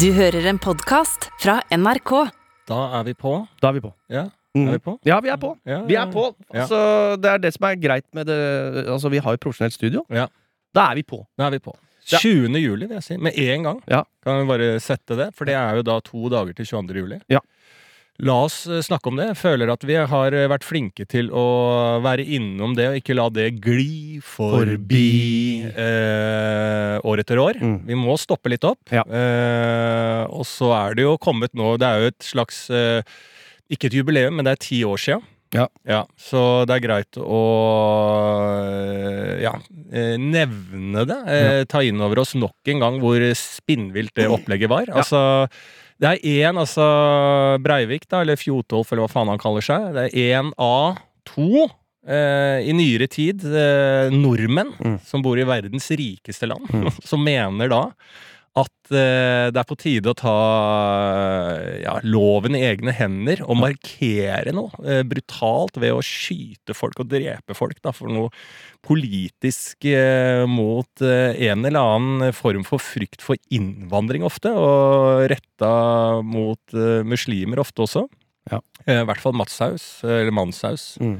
Du hører en podkast fra NRK. Da er vi på. Da er vi på. Ja, Mm. er vi på? Ja, vi er på. Ja, Vi er på. Ja. Altså, det er det som er greit med det Altså, vi har jo profesjonelt studio. Ja. Da er vi på. Da er vi på. 20. juli, vil jeg si. Med en gang. Ja. Kan vi bare sette det? For det er jo da to dager til 22. juli. Ja. La oss eh, snakke om det. Jeg føler at vi har eh, vært flinke til å være innom det, og ikke la det gli forbi eh, år etter år. Mm. Vi må stoppe litt opp. Ja. Eh, og så er det jo kommet nå Det er jo et slags eh, Ikke et jubileum, men det er ti år sia. Ja. så det er greit å øh, ja, eh, nevne det. eh, Ta inn over oss nok en gang hvor spinnvilt det opplegget var. Ja. Altså, det er én, altså Breivik, da, eller Fjotolf, eller hva faen han kaller seg. Det er én av to eh, i nyere tid eh, nordmenn Mm. som bor i verdens rikeste land, Mm. som mener da at eh, det er på tide å ta eh, ja, loven i egne hender og markere noe eh, brutalt ved å skyte folk og drepe folk da, for noe politisk mot en eller annen form for frykt for innvandring ofte, og retta mot muslimer ofte også. Ja. I hvert fall Matshaus, eller Manshaus. Mm.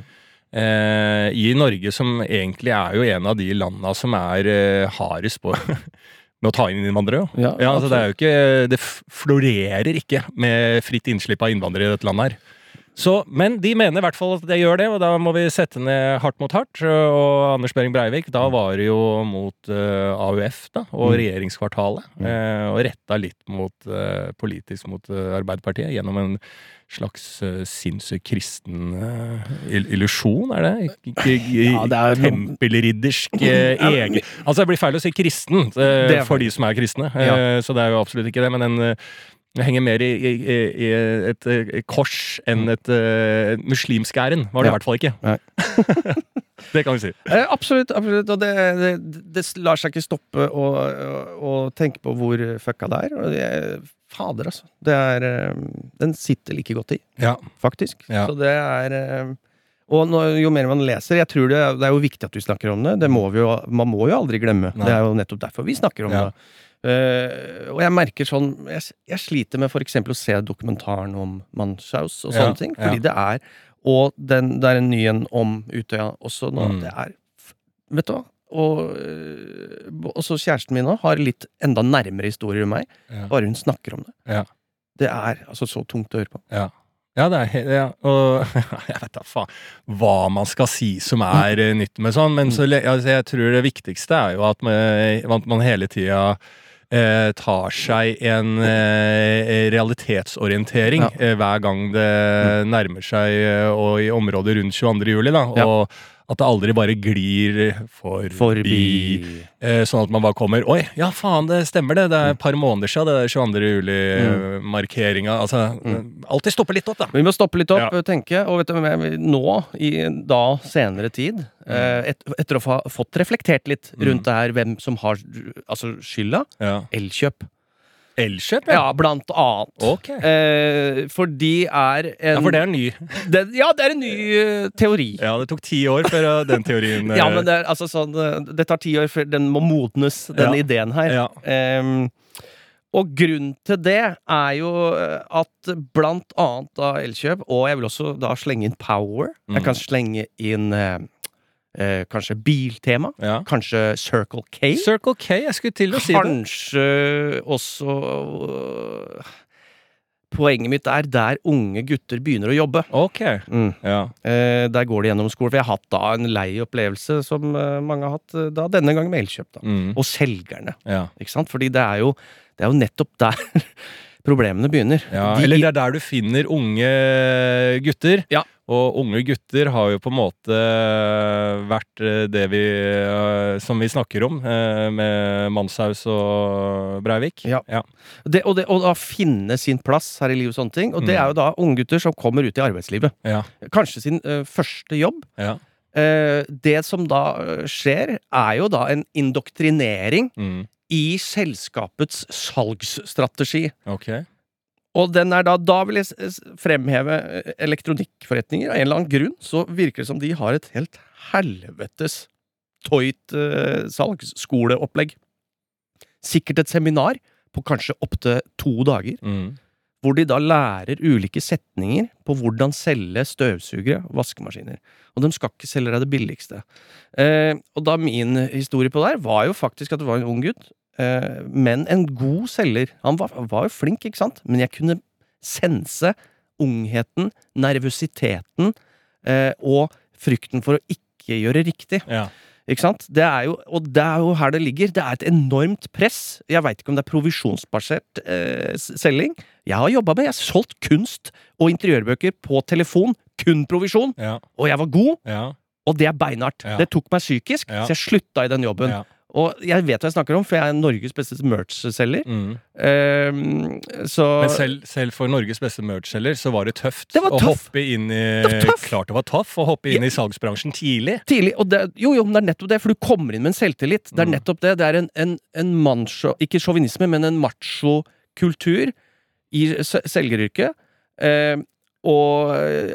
I Norge, som egentlig er jo en av de landa som er hardest på med å ta inn innvandrere. Ja, Ja, altså det er jo ikke Det florerer ikke med fritt innslipp av innvandrere i dette landet her. Så, men de mener i hvert fall at det gjør det, og da må vi sette ned hardt mot hardt. Og Anders Behring Breivik, da var det jo mot uh, AUF da, og Mm. regjeringskvartalet. eh, og retta litt mot, uh, politisk mot eh, Arbeiderpartiet gjennom en slags uh, sinnssyk kristen eh, illusjon, er det? Ja, det er. Tempelriddersk eh, egen Altså, det blir feil å si kristen eh, er for de som er kristne, Ja. eh, så det er jo absolutt ikke det. Men den eh, henger mer i, i, i et, et eh, kors enn et uh, muslimsk ærend. Var det Ja. i hvert fall ikke. Det kan vi si. Eh, absolutt. absolutt Og det, det, det lar seg ikke stoppe å, å, å tenke på hvor fucka det er. Og det, fader, altså. Det er eh, Den sitter like godt i, Ja. faktisk. Ja. Så det er eh, og når, jo mer man leser Jeg tror det, det er jo viktig at vi snakker om det. det må vi jo, man må jo aldri glemme. Nei. Det er jo nettopp derfor vi snakker om Ja. det. Uh, og jeg merker sånn Jeg, jeg sliter med eksempel å se dokumentaren om Manshaus og sånne Ja, ting. ja. Fordi det er Og den, det er en ny en om Utøya også nå. Mm. Det er Vet du hva? Og øh, også kjæresten min nå har litt enda nærmere historier enn meg. Ja. Bare hun snakker om det. Ja. Det er altså så tungt å høre på. Ja. Ja, det er ja, og jeg vet da faen hva man skal si som er mm. nytt med sånn, men så, altså, jeg tror det viktigste er jo at man, at man hele tida eh, tar seg en eh, realitetsorientering Ja. eh, hver gang det nærmer seg, eh, og i området rundt 22. juli, da, Ja. At det aldri bare glir forbi. Forbi Eh, sånn at man bare kommer Oi, ja faen, det stemmer det. Det er et par måneder siden det er 22. juli-markeringa. Altså, Mm. alltid stoppe litt opp, da. Vi må stoppe litt opp Ja. tenke. Og vet du, nå, i da senere tid, eh, et, etter å ha fått reflektert litt rundt Mm. det her, hvem som har altså, skylda Ja. Elkjøp. Elkjøp, Ja, blant annet. Okay. Eh, for de er en Ja, for det er ny. det, Ja, det er en ny uh, teori. Ja, det tok ti år før uh, den teorien Ja, eh, men det er altså sånn Det tar ti år før den må modnes, den Ja. ideen her. ja. Ehm, og grunnen til det er jo at blant annet da Elkjøp, og jeg vil også da slenge inn Power Jeg Mm. kan slenge inn eh, eh, kanskje Biltema. ja. Kanskje Circle K. Circle K, jeg skulle til å si det. Kanskje også øh, Poenget mitt er der unge gutter begynner å jobbe. Ok. Mm. Ja. Eh, der går de gjennom skolen. For jeg har hatt da en lei opplevelse, som eh, mange har hatt eh, da denne gangen med Elkjøp. da Mm. Og selgerne. ja. Ikke sant? Fordi det er jo, det er jo nettopp der problemene begynner. ja. De- Eller det er der du finner unge gutter. Ja. Og unge gutter har jo på en måte vært eh, det vi eh, Som vi snakker om, eh, med Manshaus og Breivik. Ja. ja. det, og, det, og da finne sin plass her i livet og sånne ting. Og det Mm. er jo da unge gutter som kommer ut i arbeidslivet. Ja. Kanskje sin uh, første jobb. ja. Uh, det som da eh, skjer, er jo da en indoktrinering Mm. i selskapets salgsstrategi. Ok. Og den er da Da vil jeg fremheve eh, elektronikkforretninger. Av en eller annen grunn så virker det som de har et helt helvetes toit eh, salgsskoleopplegg. Sikkert et seminar på kanskje opptil to dager. Mm. Hvor de da lærer ulike setninger på hvordan selge støvsugere og vaskemaskiner. Og de skal ikke selge deg det billigste. Eh, og da min historie på det her var jo faktisk at det var en ung gutt, men en god selger. Han var, var jo flink, ikke sant? Men jeg kunne sense ungheten, nervøsiteten eh, og frykten for å ikke gjøre riktig. Ja. Ikke sant? Det er jo, og det er jo her det ligger. Det er et enormt press. Jeg veit ikke om det er provisjonsbasert eh, selging. Jeg har jobba med Jeg har solgt kunst og interiørbøker på telefon. Kun provisjon. Ja. Og jeg var god, Ja. og det er beinhardt. Ja. Det tok meg psykisk, Ja. så jeg slutta i den jobben. Ja. Og jeg vet hva jeg snakker om, for jeg er Norges beste merch-selger. Mm. Um, så Men selv, selv for Norges beste merch-selger så var det tøft Det var å tøff. hoppe inn i Det var. Klart det var tøff å hoppe inn i salgsbransjen tidlig. tidlig det, Jo, jo, men det er nettopp det, for du kommer inn med en selvtillit. Det er Mm. nettopp det. Det er en, en, en macho Ikke sjåvinisme, men en macho-kultur i selgeryrket. Eh, og,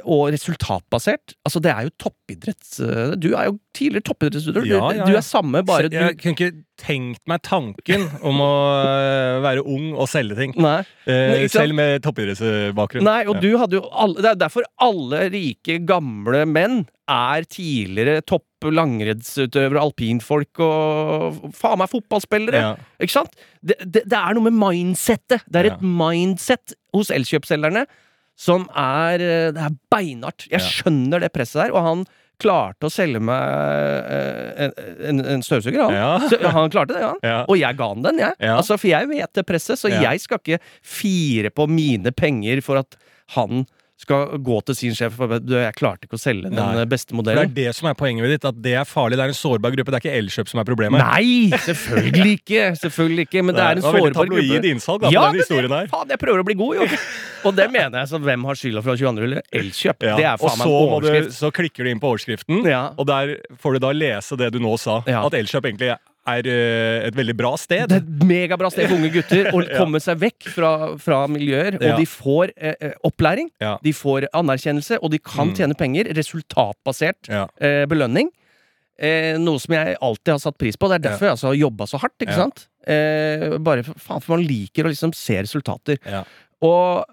og resultatbasert. Altså, det er jo toppidretts... eh, Du er jo tidligere toppidrettsutøver. Ja, du, ja, du er samme, bare du jeg kunne ikke tenkt meg tanken om å øh, være ung og selge ting. Nei. Eh, selv med toppidrettsbakgrunn. Nei, og Ja. du hadde jo alle, Det er derfor alle rike, gamle menn er tidligere topp langrennsutøvere, alpinfolk og faen meg fotballspillere. Ja. Ikke sant? Det, det, det er noe med mindsettet. Det er Ja. et mindset hos elkjøpselgerne som er eh, Det er beinhardt. Jeg skjønner det presset der, og han klarte å selge meg eh, en, en, en støvsuger, han. Ja. Så, han klarte det, han. Ja. Og jeg ga han den, jeg. Ja. Altså, for jeg vet det presset, så jeg skal ikke fire på mine penger for at han skal gå til sin sjef og bare «Du, jeg klarte ikke å selge den Nei. eh, beste For det er det som er poenget med ditt, at det er farlig. Det er en sårbar gruppe. Det er ikke Elkjøp som er problemet. Nei! Selvfølgelig ikke! Selvfølgelig ikke, men det er en Det var veldig sårbar tabloid gruppe. innsalg da, Ja, den historien her. faen, jeg prøver å bli god, jo! Og det mener jeg, så hvem har skylda for 22. juli? Elkjøp. Ja. Det er faen meg en overskrift. du, så klikker du inn på overskriften, Ja. og der får du da lese det du nå sa. At Elkjøp egentlig er øh, et veldig bra sted. Det er et megabra sted for unge gutter å komme seg vekk fra, fra miljøer. Og Ja. de får eh, eh, opplæring, Ja. de får anerkjennelse, og de kan Mm. tjene penger. Resultatbasert Ja. eh, belønning. Eh, noe som jeg alltid har satt pris på. Det er derfor jeg altså har jobba så hardt. ikke sant? Eh, bare for, faen, for man liker å liksom se resultater. Ja. Og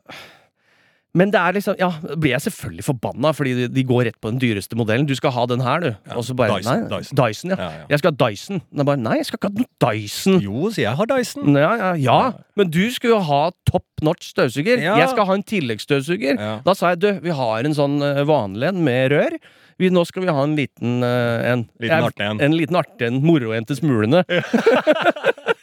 men det er liksom, ja, blir jeg selvfølgelig forbanna, fordi de, de går rett på den dyreste modellen. Du skal ha den her, du. Ja, bare Dyson, nei, Dyson. Dyson, ja. Ja. Jeg skal ha Dyson. Bare, nei, jeg skal ikke ha noe Dyson. Jo, så jeg har Dyson. Ja, ja, ja, men du skulle jo ha top notch støvsuger. Jeg skal ha en tilleggsstøvsuger. Da sa jeg du, vi har en sånn eh, vanlig en med rør. Vi, nå skal vi ha en liten uh, en. Liten artig en. En liten artig en. Moro en til smulene.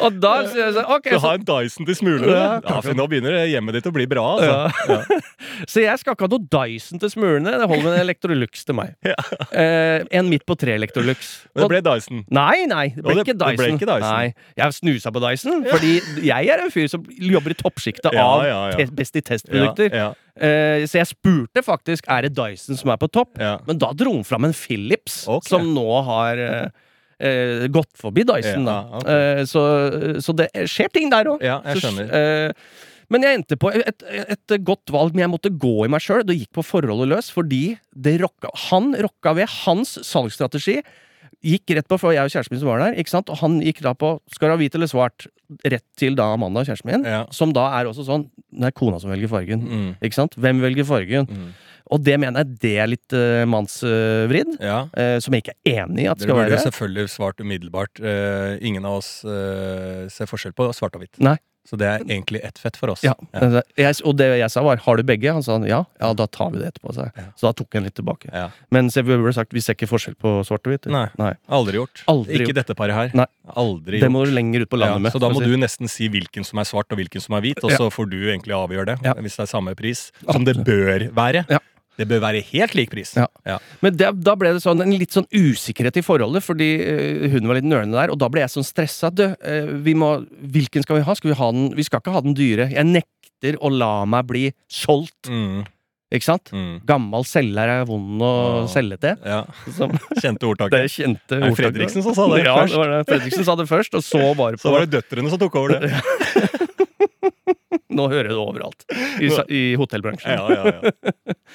Og da sier jeg sånn Ok, Du har en Dyson til smulene. Ja, Ja, nå begynner hjemmet ditt å bli bra. Altså. så jeg skal ikke ha noe Dyson til smulene. Det holder med en Electrolux til meg. Ja. Eh, en midt på tre Electrolux. Men det ble Dyson. Nei, nei, det ble, det- ikke, det Dyson. ble ikke Dyson. Nei, Jeg snusa på Dyson, fordi jeg er en fyr som jobber i toppsjiktet Ja, av ja, ja. Best i testprodukter. Ja, Eh, så jeg spurte faktisk er det Dyson som er på topp, ja. men da dro han fram en Philips, okay. som nå har eh, eh, gått forbi Dyson. da. Ja, okay. Eh, så, så det skjer ting der òg. ja, jeg skjønner. Eh, men jeg endte på et, et, godt valg, men jeg måtte gå i meg sjøl. Det gikk på forholdet løs, fordi det rocka, han rocka ved hans salgsstrategi. Gikk rett på, for jeg og kjæresten min som var der, ikke sant? og han gikk da på skal du ha hvit eller svart, rett til da Amanda, kjæresten min, Ja. som da er også sånn Det er kona som velger fargen. Mm. Ikke sant? Hvem velger fargen? Mm. Og det mener jeg det er litt uh, mannsvridd. Ja. uh, som jeg ikke er enig i at Dere skal være. jo burde selvfølgelig svart umiddelbart. Eh, ingen av oss ser forskjell på svart og hvitt. Nei. Så det er egentlig ett fett for oss. Ja, Jeg, og det jeg sa var 'har du begge?' Han sa ja. Ja, da tar vi det etterpå. Så. Ja. Så da tok han litt tilbake. Ja. Men så vi burde sagt vi ser ikke forskjell på svart og hvitt. Nei. Nei. Aldri gjort. Aldri ikke gjort. dette paret her. Nei. Aldri Det må du lenger ut på landet Ja, med. så da må si. du nesten si hvilken som er svart og hvilken som er hvit, og Ja. så får du egentlig avgjøre det. Ja. Hvis det er samme pris. Som det bør være. Ja. Det bør være helt lik pris. Ja. Ja. Men det, da ble det sånn, en litt sånn usikkerhet i forholdet, fordi eh, hun var litt nølende der. Og da ble jeg sånn stressa. Du, eh, vi må, hvilken skal vi ha? Skal vi ha den? Vi skal ikke ha den dyre. Jeg nekter å la meg bli solgt. Mm, Ikke sant? mm. Gammal selger er vond å selge til. ja. Som, Kjente ordtaket. det kjente Er kjente ordtaket. Fredriksen som sa det ja, først? det var det. Fredriksen sa det først, og så bare på Så var det døtrene som tok over det. Nå hører du det overalt. I, i hotellbransjen. Ja, ja, ja.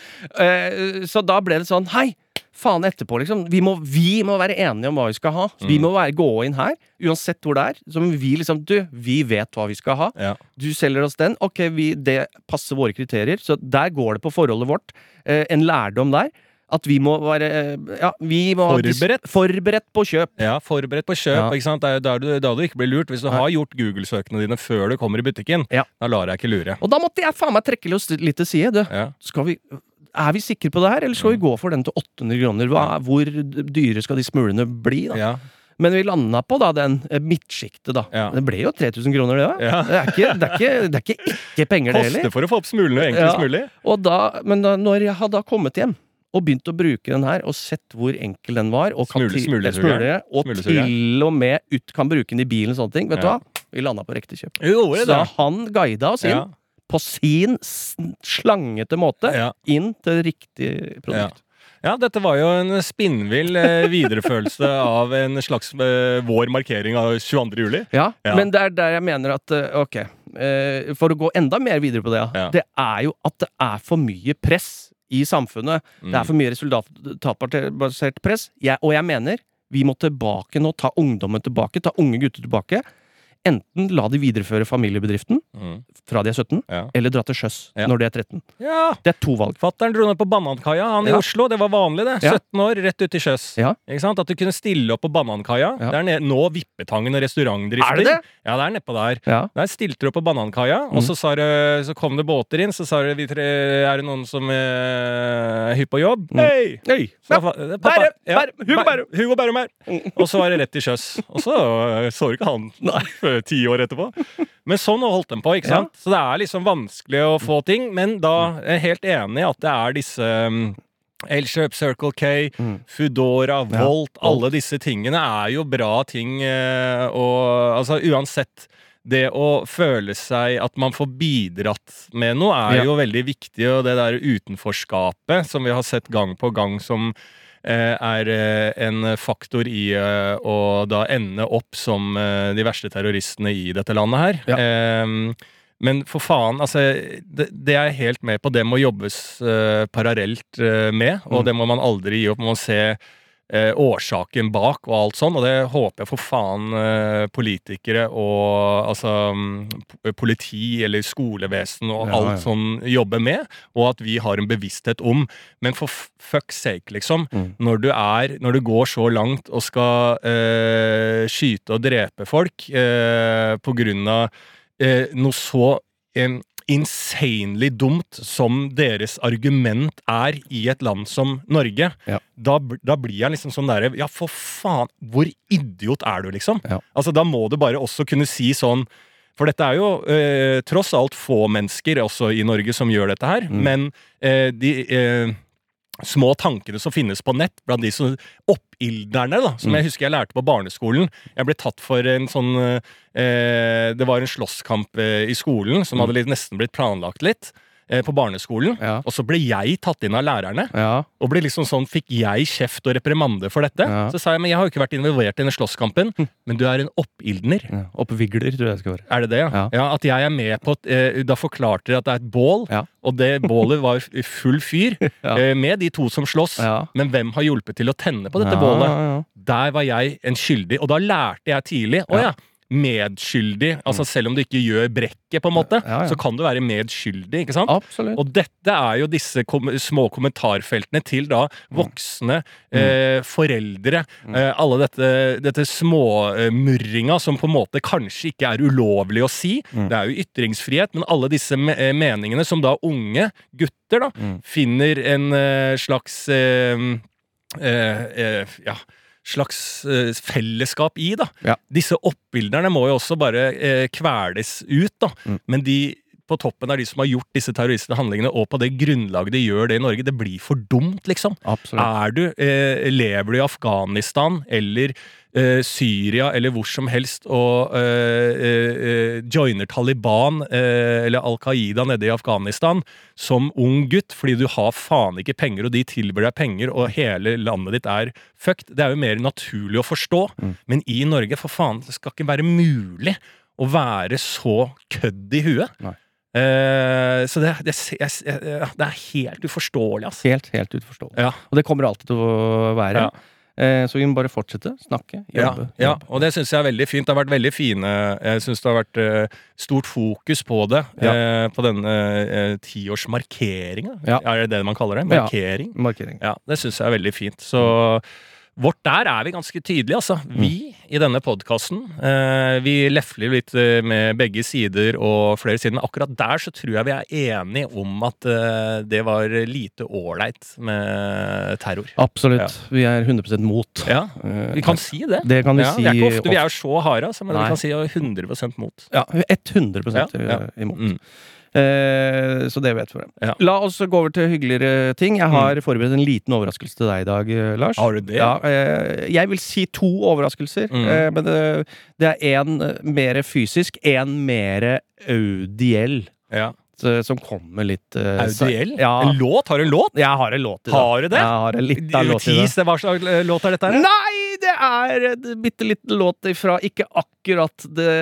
Eh, så da ble det sånn Hei, faen etterpå, liksom. Vi må, vi må være enige om hva vi skal ha. Mm. Vi må være, gå inn her, uansett hvor det er. Så vi liksom Du, vi vet hva vi skal ha. Ja. Du selger oss den. Ok, vi, det passer våre kriterier. Så der går det på forholdet vårt. Eh, en lærdom der. At vi må være Ja, vi må Forberedt. Forberedt på kjøp. Ja, forberedt på kjøp. Ja. ikke sant? Det er da du, du ikke blir lurt. Hvis du Nei. har gjort Google-søkene dine før du kommer i butikken, Ja. da lar jeg ikke lure. Og da måtte jeg faen meg trekke oss litt til side. Du. Ja. Skal vi er vi sikre på det her, eller skal vi gå for den til 800 kroner? Hva, hvor dyre skal de smulene bli? da? Ja. Men vi landa på da den eh, midtsjiktet, da. Ja. Det ble jo 3000 kroner, det òg. Ja. Det, er ikke- det, er ikke- det er ikke ikke penger, det heller. for å få opp smulene enklest Ja. mulig. Da, men da, når jeg hadde kommet hjem og begynt å bruke den her, og sett hvor enkel den var, og, kan Smule- til- smulesugeren. og til og med ut kan bruke den i bilen og sånne ting, vet du hva? Vi landa på riktig kjøp. Så han guida oss inn Ja. på sin slangete måte Ja. inn til riktig produkt. Ja, dette var jo en spinnvill eh, viderefølelse av en slags eh, vår markering av 22. juli. Ja, Ja. men det er der jeg mener at eh, Ok, eh, for å gå enda mer videre på det, ja. Ja. Det er jo at det er for mye press i samfunnet. Mm. Det er for mye resultatbasert press. Jeg, og jeg mener vi må tilbake nå, ta ungdommen tilbake, ta unge gutter tilbake. Enten la de videreføre familiebedriften Mm. fra de er 17, Ja. eller dra til sjøs Ja. når de er 13. ja. Det er to valg. Fattern dro ned på Banankaia, han i Oslo. Det var vanlig, det. Ja. 17 år, rett ut til sjøs. Ja. At du kunne stille opp på Banankaia. Det er ned, nå Vippetangen og restaurantdrifter. Er det det? Ja, det er nedpå der. Der stilte du opp på Banankaia, og Mm. så, sa det, så kom det båter inn. Så sa du tre, er det noen som eh, er hypp på jobb? Mm. Hei! Hey, Så Bærum, Hugo Bæ- Bærum. Hugo Bærum her. Og så var det rett til sjøs. Og så eh, så du ikke han Nei. før ti år etterpå. Men sånn holdt dem på, ikke sant? Så det er liksom vanskelig å få ting. Men da er jeg helt enig i at det er disse um, Elkjøp, Circle K, Mm. Foodora, Ja, Volt, alle disse tingene er jo bra ting. eh, Og altså uansett det å føle seg at man får bidratt med noe, er Ja. jo veldig viktig. Og det der utenforskapet som vi har sett gang på gang som eh, er eh, en faktor i eh, å da ende opp som eh, de verste terroristene i dette landet her. Ja. Eh, men for faen, altså det, det er jeg helt med på. Det må jobbes eh, parallelt eh, med, og Mm. det må man aldri gi opp. Man må se eh, årsaken bak og alt sånn, og det håper jeg for faen eh, politikere og altså mm, politi eller skolevesen og Ja, alt ja. sånn jobber med, og at vi har en bevissthet om. Men for fuck's sake, liksom. Mm. Når du er Når du går så langt og skal eh, skyte og drepe folk eh, på grunn av eh, noe så insanely dumt som deres argument er i et land som Norge, Ja. da, da blir jeg liksom sånn derre Ja, for faen! Hvor idiot er du, liksom? Ja. Altså, da må du bare også kunne si sånn for dette er jo eh, tross alt få mennesker også i Norge som gjør dette her, Mm. men eh, de eh, små tankene som finnes på nett, blant de som oppildnerne, da, som Mm. jeg husker jeg lærte på barneskolen. Jeg ble tatt for en sånn eh, Det var en slåsskamp eh, i skolen som Mm. hadde litt, nesten blitt planlagt litt. Eh, På barneskolen. Ja. Og så ble jeg tatt inn av lærerne. Ja. Og ble liksom sånn, fikk jeg kjeft og reprimande for dette. Ja. Så sa jeg men jeg har jo ikke vært involvert i denne slåsskampen. Men du er en oppildner. Oppvigler, tror jeg det skal være. Er det det, ja? Ja. At jeg er med på eh, Da forklarte dere at det er et bål, og det bålet var full fyr eh, med de to som slåss. Men hvem har hjulpet til å tenne på dette bålet? Der var jeg en skyldig, og da lærte jeg tidlig Å ja. Medskyldig. Altså Selv om du ikke gjør brekket, på en måte, Ja, ja. så kan du være medskyldig. ikke sant? Absolutt. Og dette er jo disse kom små kommentarfeltene til da voksne, Mm. eh, foreldre, eh, alle dette, dette småmurringa som på en måte kanskje ikke er ulovlig å si. Mm. Det er jo ytringsfrihet, men alle disse me eh, meningene som da unge gutter da Mm. finner en eh, slags eh, eh, ja, slags eh, fellesskap i, da. Ja. Disse oppbilderne må jo også bare eh, kveles ut, da. Mm. Men de på toppen er de som har gjort disse terroristiske handlingene, og på det grunnlaget de gjør det i Norge. Det blir for dumt, liksom. Er du, eh, lever du i Afghanistan eller eh, Syria eller hvor som helst og eh, eh, eh, joiner Taliban eh, eller Al Qaida nede i Afghanistan som ung gutt fordi du har faen ikke penger, og de tilbyr deg penger, og hele landet ditt er fucked. Det er jo mer naturlig å forstå. Mm. Men i Norge, for faen, det skal ikke være mulig å være så kødd i huet. Nei. Eh, så det, det, jeg, jeg, det er helt uforståelig, altså. Helt, helt uforståelig. Ja. Og det kommer alltid til å være. Ja. Eh, så vi må bare fortsette. Snakke, jobbe. ja, ja. og det syns jeg er veldig fint. Det har vært veldig fine Jeg syns det har vært eh, stort fokus på det. eh, på denne uh, tiårsmarkeringa. Ja. Er det det man kaller det? Ja. Markering? Markering. Ja, det syns jeg er veldig fint. Så vårt der er vi ganske tydelige, altså. Vi i denne podkasten, eh, vi lefler litt eh, med begge sider og flere sider, men akkurat der så tror jeg vi er enige om at eh, det var lite ålreit med terror. Absolutt. Ja. Vi er 100% mot. Ja, Eh, vi kan si det. Det kan vi ja, si Det er ikke ofte vi er så harde, altså, men Nei. vi kan si 100 mot. Ja, 100% Ja, ja. imot. Mm. Eh, så det vet vi. Ja. Mm. La oss gå over til hyggeligere ting. Jeg har forberedt en liten overraskelse til deg i dag, eh, Lars. Har du det? Ja, eh, jeg vil si to overraskelser, Mm. eh, men det, det er én mer fysisk, én mer audiell, Ja. som kommer litt uh, Audiell? Ja. En låt? Har du en låt? Jeg har en låt i dag. Har du det? Jeg har en liten låt i dag. Det, hva slags låt er dette? her? Nei, det er en bitte liten låt ifra ikke akkurat det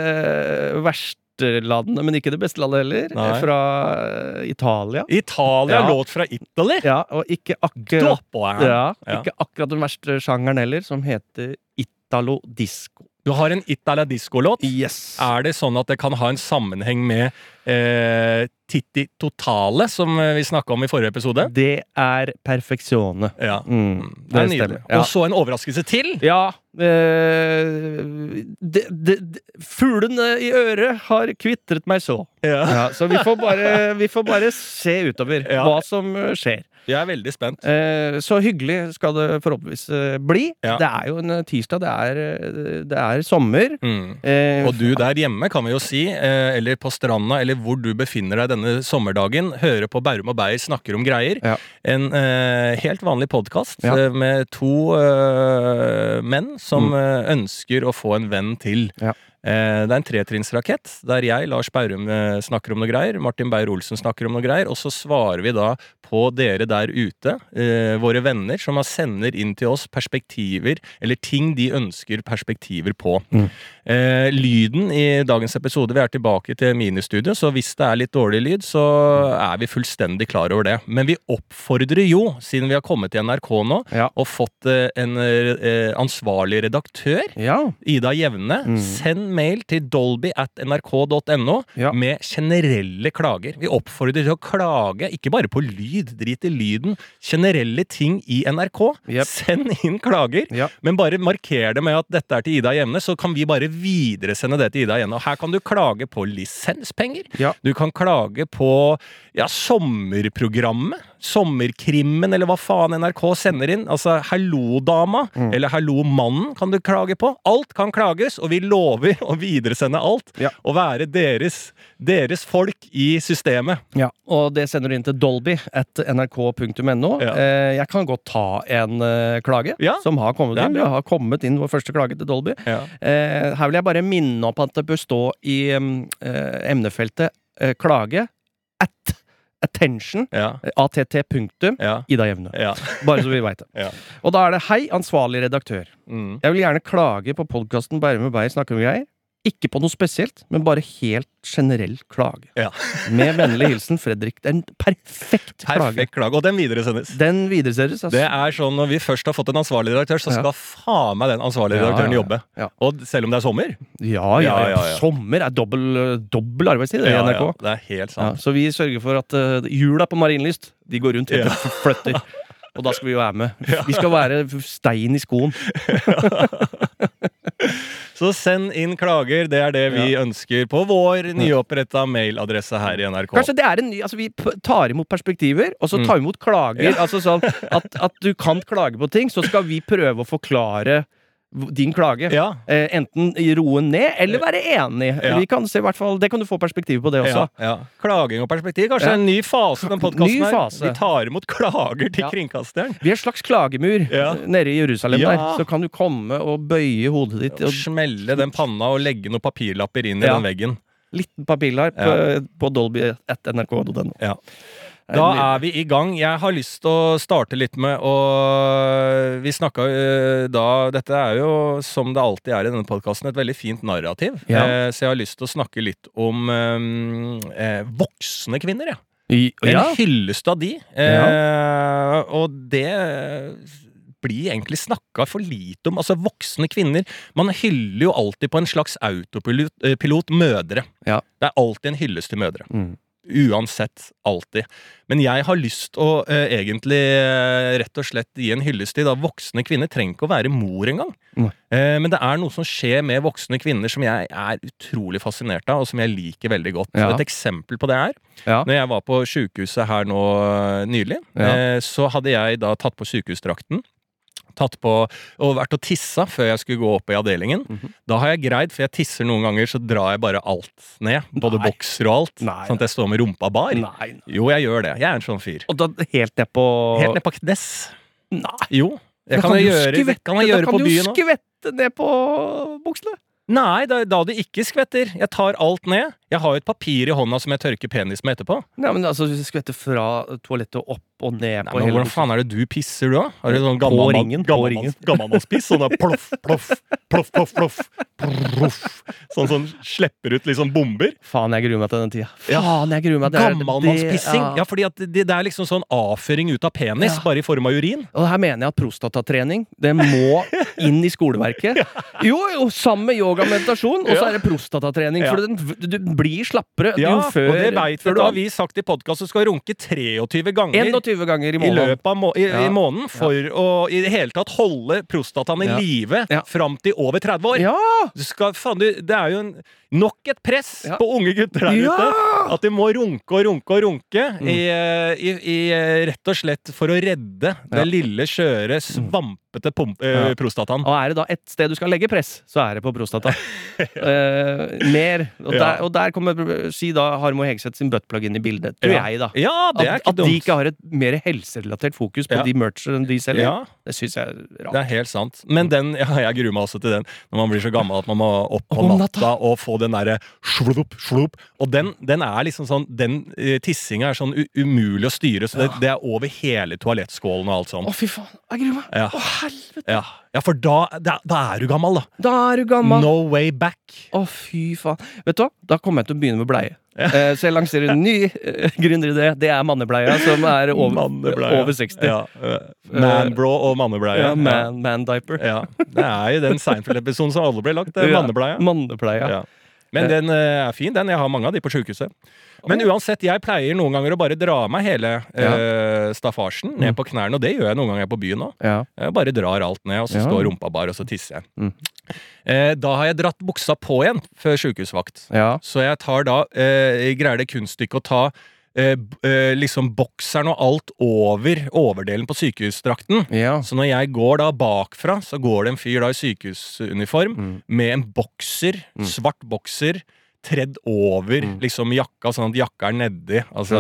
verste landet, men ikke det beste landet heller. Nei. Fra eh, Italia. Italia, Ja. låt fra Italy? Ja, og ikke akkurat, Ja. ikke akkurat den verste sjangeren heller, som heter Italo disco. Du har en Italia disco-låt. Yes. Er det sånn at det kan ha en sammenheng med eh, Titti Totale, som eh, vi snakka om i forrige episode? Det er perfeksjone. Ja. Mm, Det er det nydelig. stemmer. Ja. Og så en overraskelse til! Ja eh, det, det, det, i øret har kvitret meg så. Ja. Ja, så vi får bare, vi får bare se utover hva som eh, skjer. Jeg er veldig spent. Eh, så hyggelig skal det forhåpentligvis eh, bli. Ja. Det er jo en eh, tirsdag, det er, eh, det er sommer. Mm. Eh, Og du der hjemme, kan vi jo si, eh, eller på stranda, eller hvor du befinner deg denne sommerdagen, hører på Bærum og Beyer snakker om greier. Ja. En eh, helt vanlig podkast Ja. med to eh, menn som mm. ønsker å få en venn til. Ja. Eh, det er en tretrinnsrakett der jeg, Lars Bærum, eh, snakker om noe greier. Martin Beyer-Olsen snakker om noe greier. Og så svarer vi da på dere der ute, eh, våre venner, som sender inn til oss perspektiver, eller ting de ønsker perspektiver på. Mm. Eh, lyden i dagens episode Vi er tilbake til ministudio, så hvis det er litt dårlig lyd, så er vi fullstendig klar over det. Men vi oppfordrer jo, siden vi har kommet til NRK nå, Ja. og fått en ansvarlig redaktør, ja. Ida Jevne, Mm. send mail til dolby at nrk.no Ja. med generelle klager. Vi oppfordrer til å klage, ikke bare på lyd, drit i lyden. Generelle ting i NRK. Yep. Send inn klager. Ja. Men bare marker det med at dette er til Ida Jevne, så kan vi bare videresende det til Ida Jevne. Og her kan du klage på lisenspenger. Ja. Du kan klage på ja, sommerprogrammet. Sommerkrimmen, eller hva faen NRK sender inn. Altså Hallo-dama, Mm. eller Hallo-mannen kan du klage på. Alt kan klages, og vi lover å videresende alt. Ja. Og være deres, deres folk i systemet. Ja, og det sender du inn til dolby at nrk.no. Ja. Eh, jeg kan godt ta en eh, klage Ja, som har kommet inn. Vi har kommet inn vår første klage til Dolby. Eh, her vil jeg bare minne opp at det bør stå i mm, emnefeltet klage at attention Ja. att punktum Ja. Ida Jevne. ja. Bare så vi veit det. Ja. Og da er det hei, ansvarlig redaktør. Mm. Jeg vil gjerne klage på podkasten Bærum og Beyer snakker om greier. Ikke på noe spesielt, men bare helt generell klage. Ja. Med vennlig hilsen Fredrik. Det er en perfekt klage. Perfekt klage. Og den videresendes. Den videresendes, altså. Det er sånn Når vi først har fått en ansvarlig redaktør, så Ja. skal faen meg den ansvarlige redaktøren ja, ja. jobbe. Ja. Og selv om det er sommer. Ja, ja, ja. Ja, ja, ja. Sommer er dobbel, dobbel arbeidstid i NRK. ja, det er helt Ja, sant. så vi sørger for at uh, hjula på Marienlyst De går rundt etter flytter. Og da skal vi jo være med. Vi skal være stein i skoen. Så send inn klager. Det er det vi ønsker på vår nyoppretta mailadresse her i NRK. Kanskje det er en ny Altså Vi tar imot perspektiver, og så tar vi imot klager. Altså sånn at, at du kan klage på ting, så skal vi prøve å forklare din klage. Ja. Eh, enten i roe ned, eller være enig. Ja. Vi kan se, i hvert fall, det kan du få perspektiv på, det også. Ja. Klaging og perspektiv. Kanskje en ny fase i den podkasten her. Vi tar imot klager til kringkasteren. Vi er en slags klagemur Ja. nede i Jerusalem der. Så kan du komme og bøye hodet ditt. Og smelle den panna og legge noen papirlapper inn i den veggen. liten papirlapp eh, på Dolby1nrk.no. Ja. Da er vi i gang. Jeg har lyst til å starte litt med å Vi snakka eh, da Dette er jo, som det alltid er i denne podkasten, et veldig fint narrativ. Ja. Eh, Så jeg har lyst til å snakke litt om eh, eh, voksne kvinner, jeg. I- En Ja. hyllest av de. Eh, og det blir egentlig snakka for lite om. Altså, voksne kvinner Man hyller jo alltid på en slags autopilot eh, pilot mødre. Ja. Det er alltid en hyllest til mødre. Mm. Uansett. Alltid. Men jeg har lyst å eh, egentlig eh, rett og slett gi en hyllest til da voksne kvinner. Trenger ikke å være mor engang. Mm. Eh, men det er noe som skjer med voksne kvinner som jeg er utrolig fascinert av, og som jeg liker veldig godt. Ja. Et eksempel på det er Ja. når jeg var på sykehuset her nå eh, nylig, Ja. eh, så hadde jeg da tatt på sykehusdrakten. Tatt på, og vært og tissa før jeg skulle gå opp i avdelingen. Mhm. Da har jeg greid, for jeg tisser noen ganger, så drar jeg bare alt ned. Både Nei. bokser og alt. Nei. Sånn at jeg står med rumpa bar. Nei. Jo, jeg gjør det. Jeg er en sånn fyr. Og da helt ned på Helt ned på kness. Nei. Jo. Jeg kan, kan, jo gjøre, skvette- kan jeg gjøre kan på kan du skvette ned på buksene. Nei, da, da du ikke skvetter. Jeg tar alt ned. Jeg har jo et papir i hånda som jeg tørker penis med etterpå. Nei, men altså, hvis jeg skvetter fra toalettet opp og ned Nei, på men hele Hvordan faen er det du pisser, du, da? Har du sånn gammel på ringen. Gammelmannspiss? Sånn der ploff, ploff, ploff, ploff, ploff. ploff. Sånn sånn slipper ut liksom bomber. Faen, jeg gruer meg til den tida. Ja. Faen, jeg gruer meg til det- Gammelmannspissing. det- Ja, fordi det, det er liksom sånn avføring ut av penis, Ja. bare i form av urin. Og her mener jeg at prostatatrening Det må inn i skoleverket. Jo, jo, sammen med yoga og meditasjon. Og så er det prostatatrening. For den, du blir slappere Ja, jo før og det veit før du har vi sagt i podkast du skal runke 23 ganger 21 ganger i i løpet av må i, Ja. i måneden for å i det hele tatt holde prostataen i Ja. live Ja. fram til over 30 år. Ja! Du skal, faen, du, det er jo en, nok et press Ja. på unge gutter der Ja! ute. At de må runke og runke og runke. Mm. I, i, i, eh, rett og slett for å redde Ja. den lille, skjøre, svampete pump, eh, prostataen. Og er det da ett sted du skal legge press, så er det på prostata. Eh, mer. Og, der, og der kommer Si da Harmo Hegseth sin buttplug inn i bildet. Tror jeg, da. Ja, det er At, at de ikke har et mer helserelatert fokus på de merchene de selger. Ja, Det syns jeg er rart. det er helt sant. Men den, jeg gruer meg også til den når man blir så gammel at man må opp på Om natta og få den derre slup, slup. Og den, den er liksom sånn Den uh, tissinga er sånn umulig å styre, så det, det er over hele toalettskålen og alt sånn. Å, fy faen. Jeg gruer meg. Ja. Å, helvete. Ja, ja for da, da, da er du gammel, da. Da er du gammel. No way back. Å, fy faen. Vet du hva? Da kommer jeg til å begynne med bleie. Eh, så jeg lanserer en ny uh, gründeridé. Det er mannebleia, som er over, Mannebleia. over 60. Ja, uh, Manbro og mannebleie. Ja, man, man diaper. Ja. Det er jo den Seinfeld-episoden som alle ble lagt. det er Ja, Mannebleia. Mannebleia. Ja. Men den eh, er fin, den. Jeg har mange av de på sjukehuset. Men uansett, jeg pleier noen ganger å bare dra meg hele eh, staffasjen ned Mm. på knærne, og det gjør jeg noen ganger på byen òg. Ja. Jeg bare drar alt ned, og så Ja. står rumpa bar, og så tisser jeg. Mm. Uh, da har jeg dratt buksa på igjen før sjukehusvakt. ja. Så jeg tar da eh, greier det kunststykket å ta eh, eh, liksom bokseren og alt over overdelen på sykehusdrakten. Ja. Så når jeg går da bakfra, så går det en fyr da i sykehusuniform Mm. med en bokser, Mm. svart bokser, tredd over Mm. liksom jakka, sånn at jakka er nedi. Altså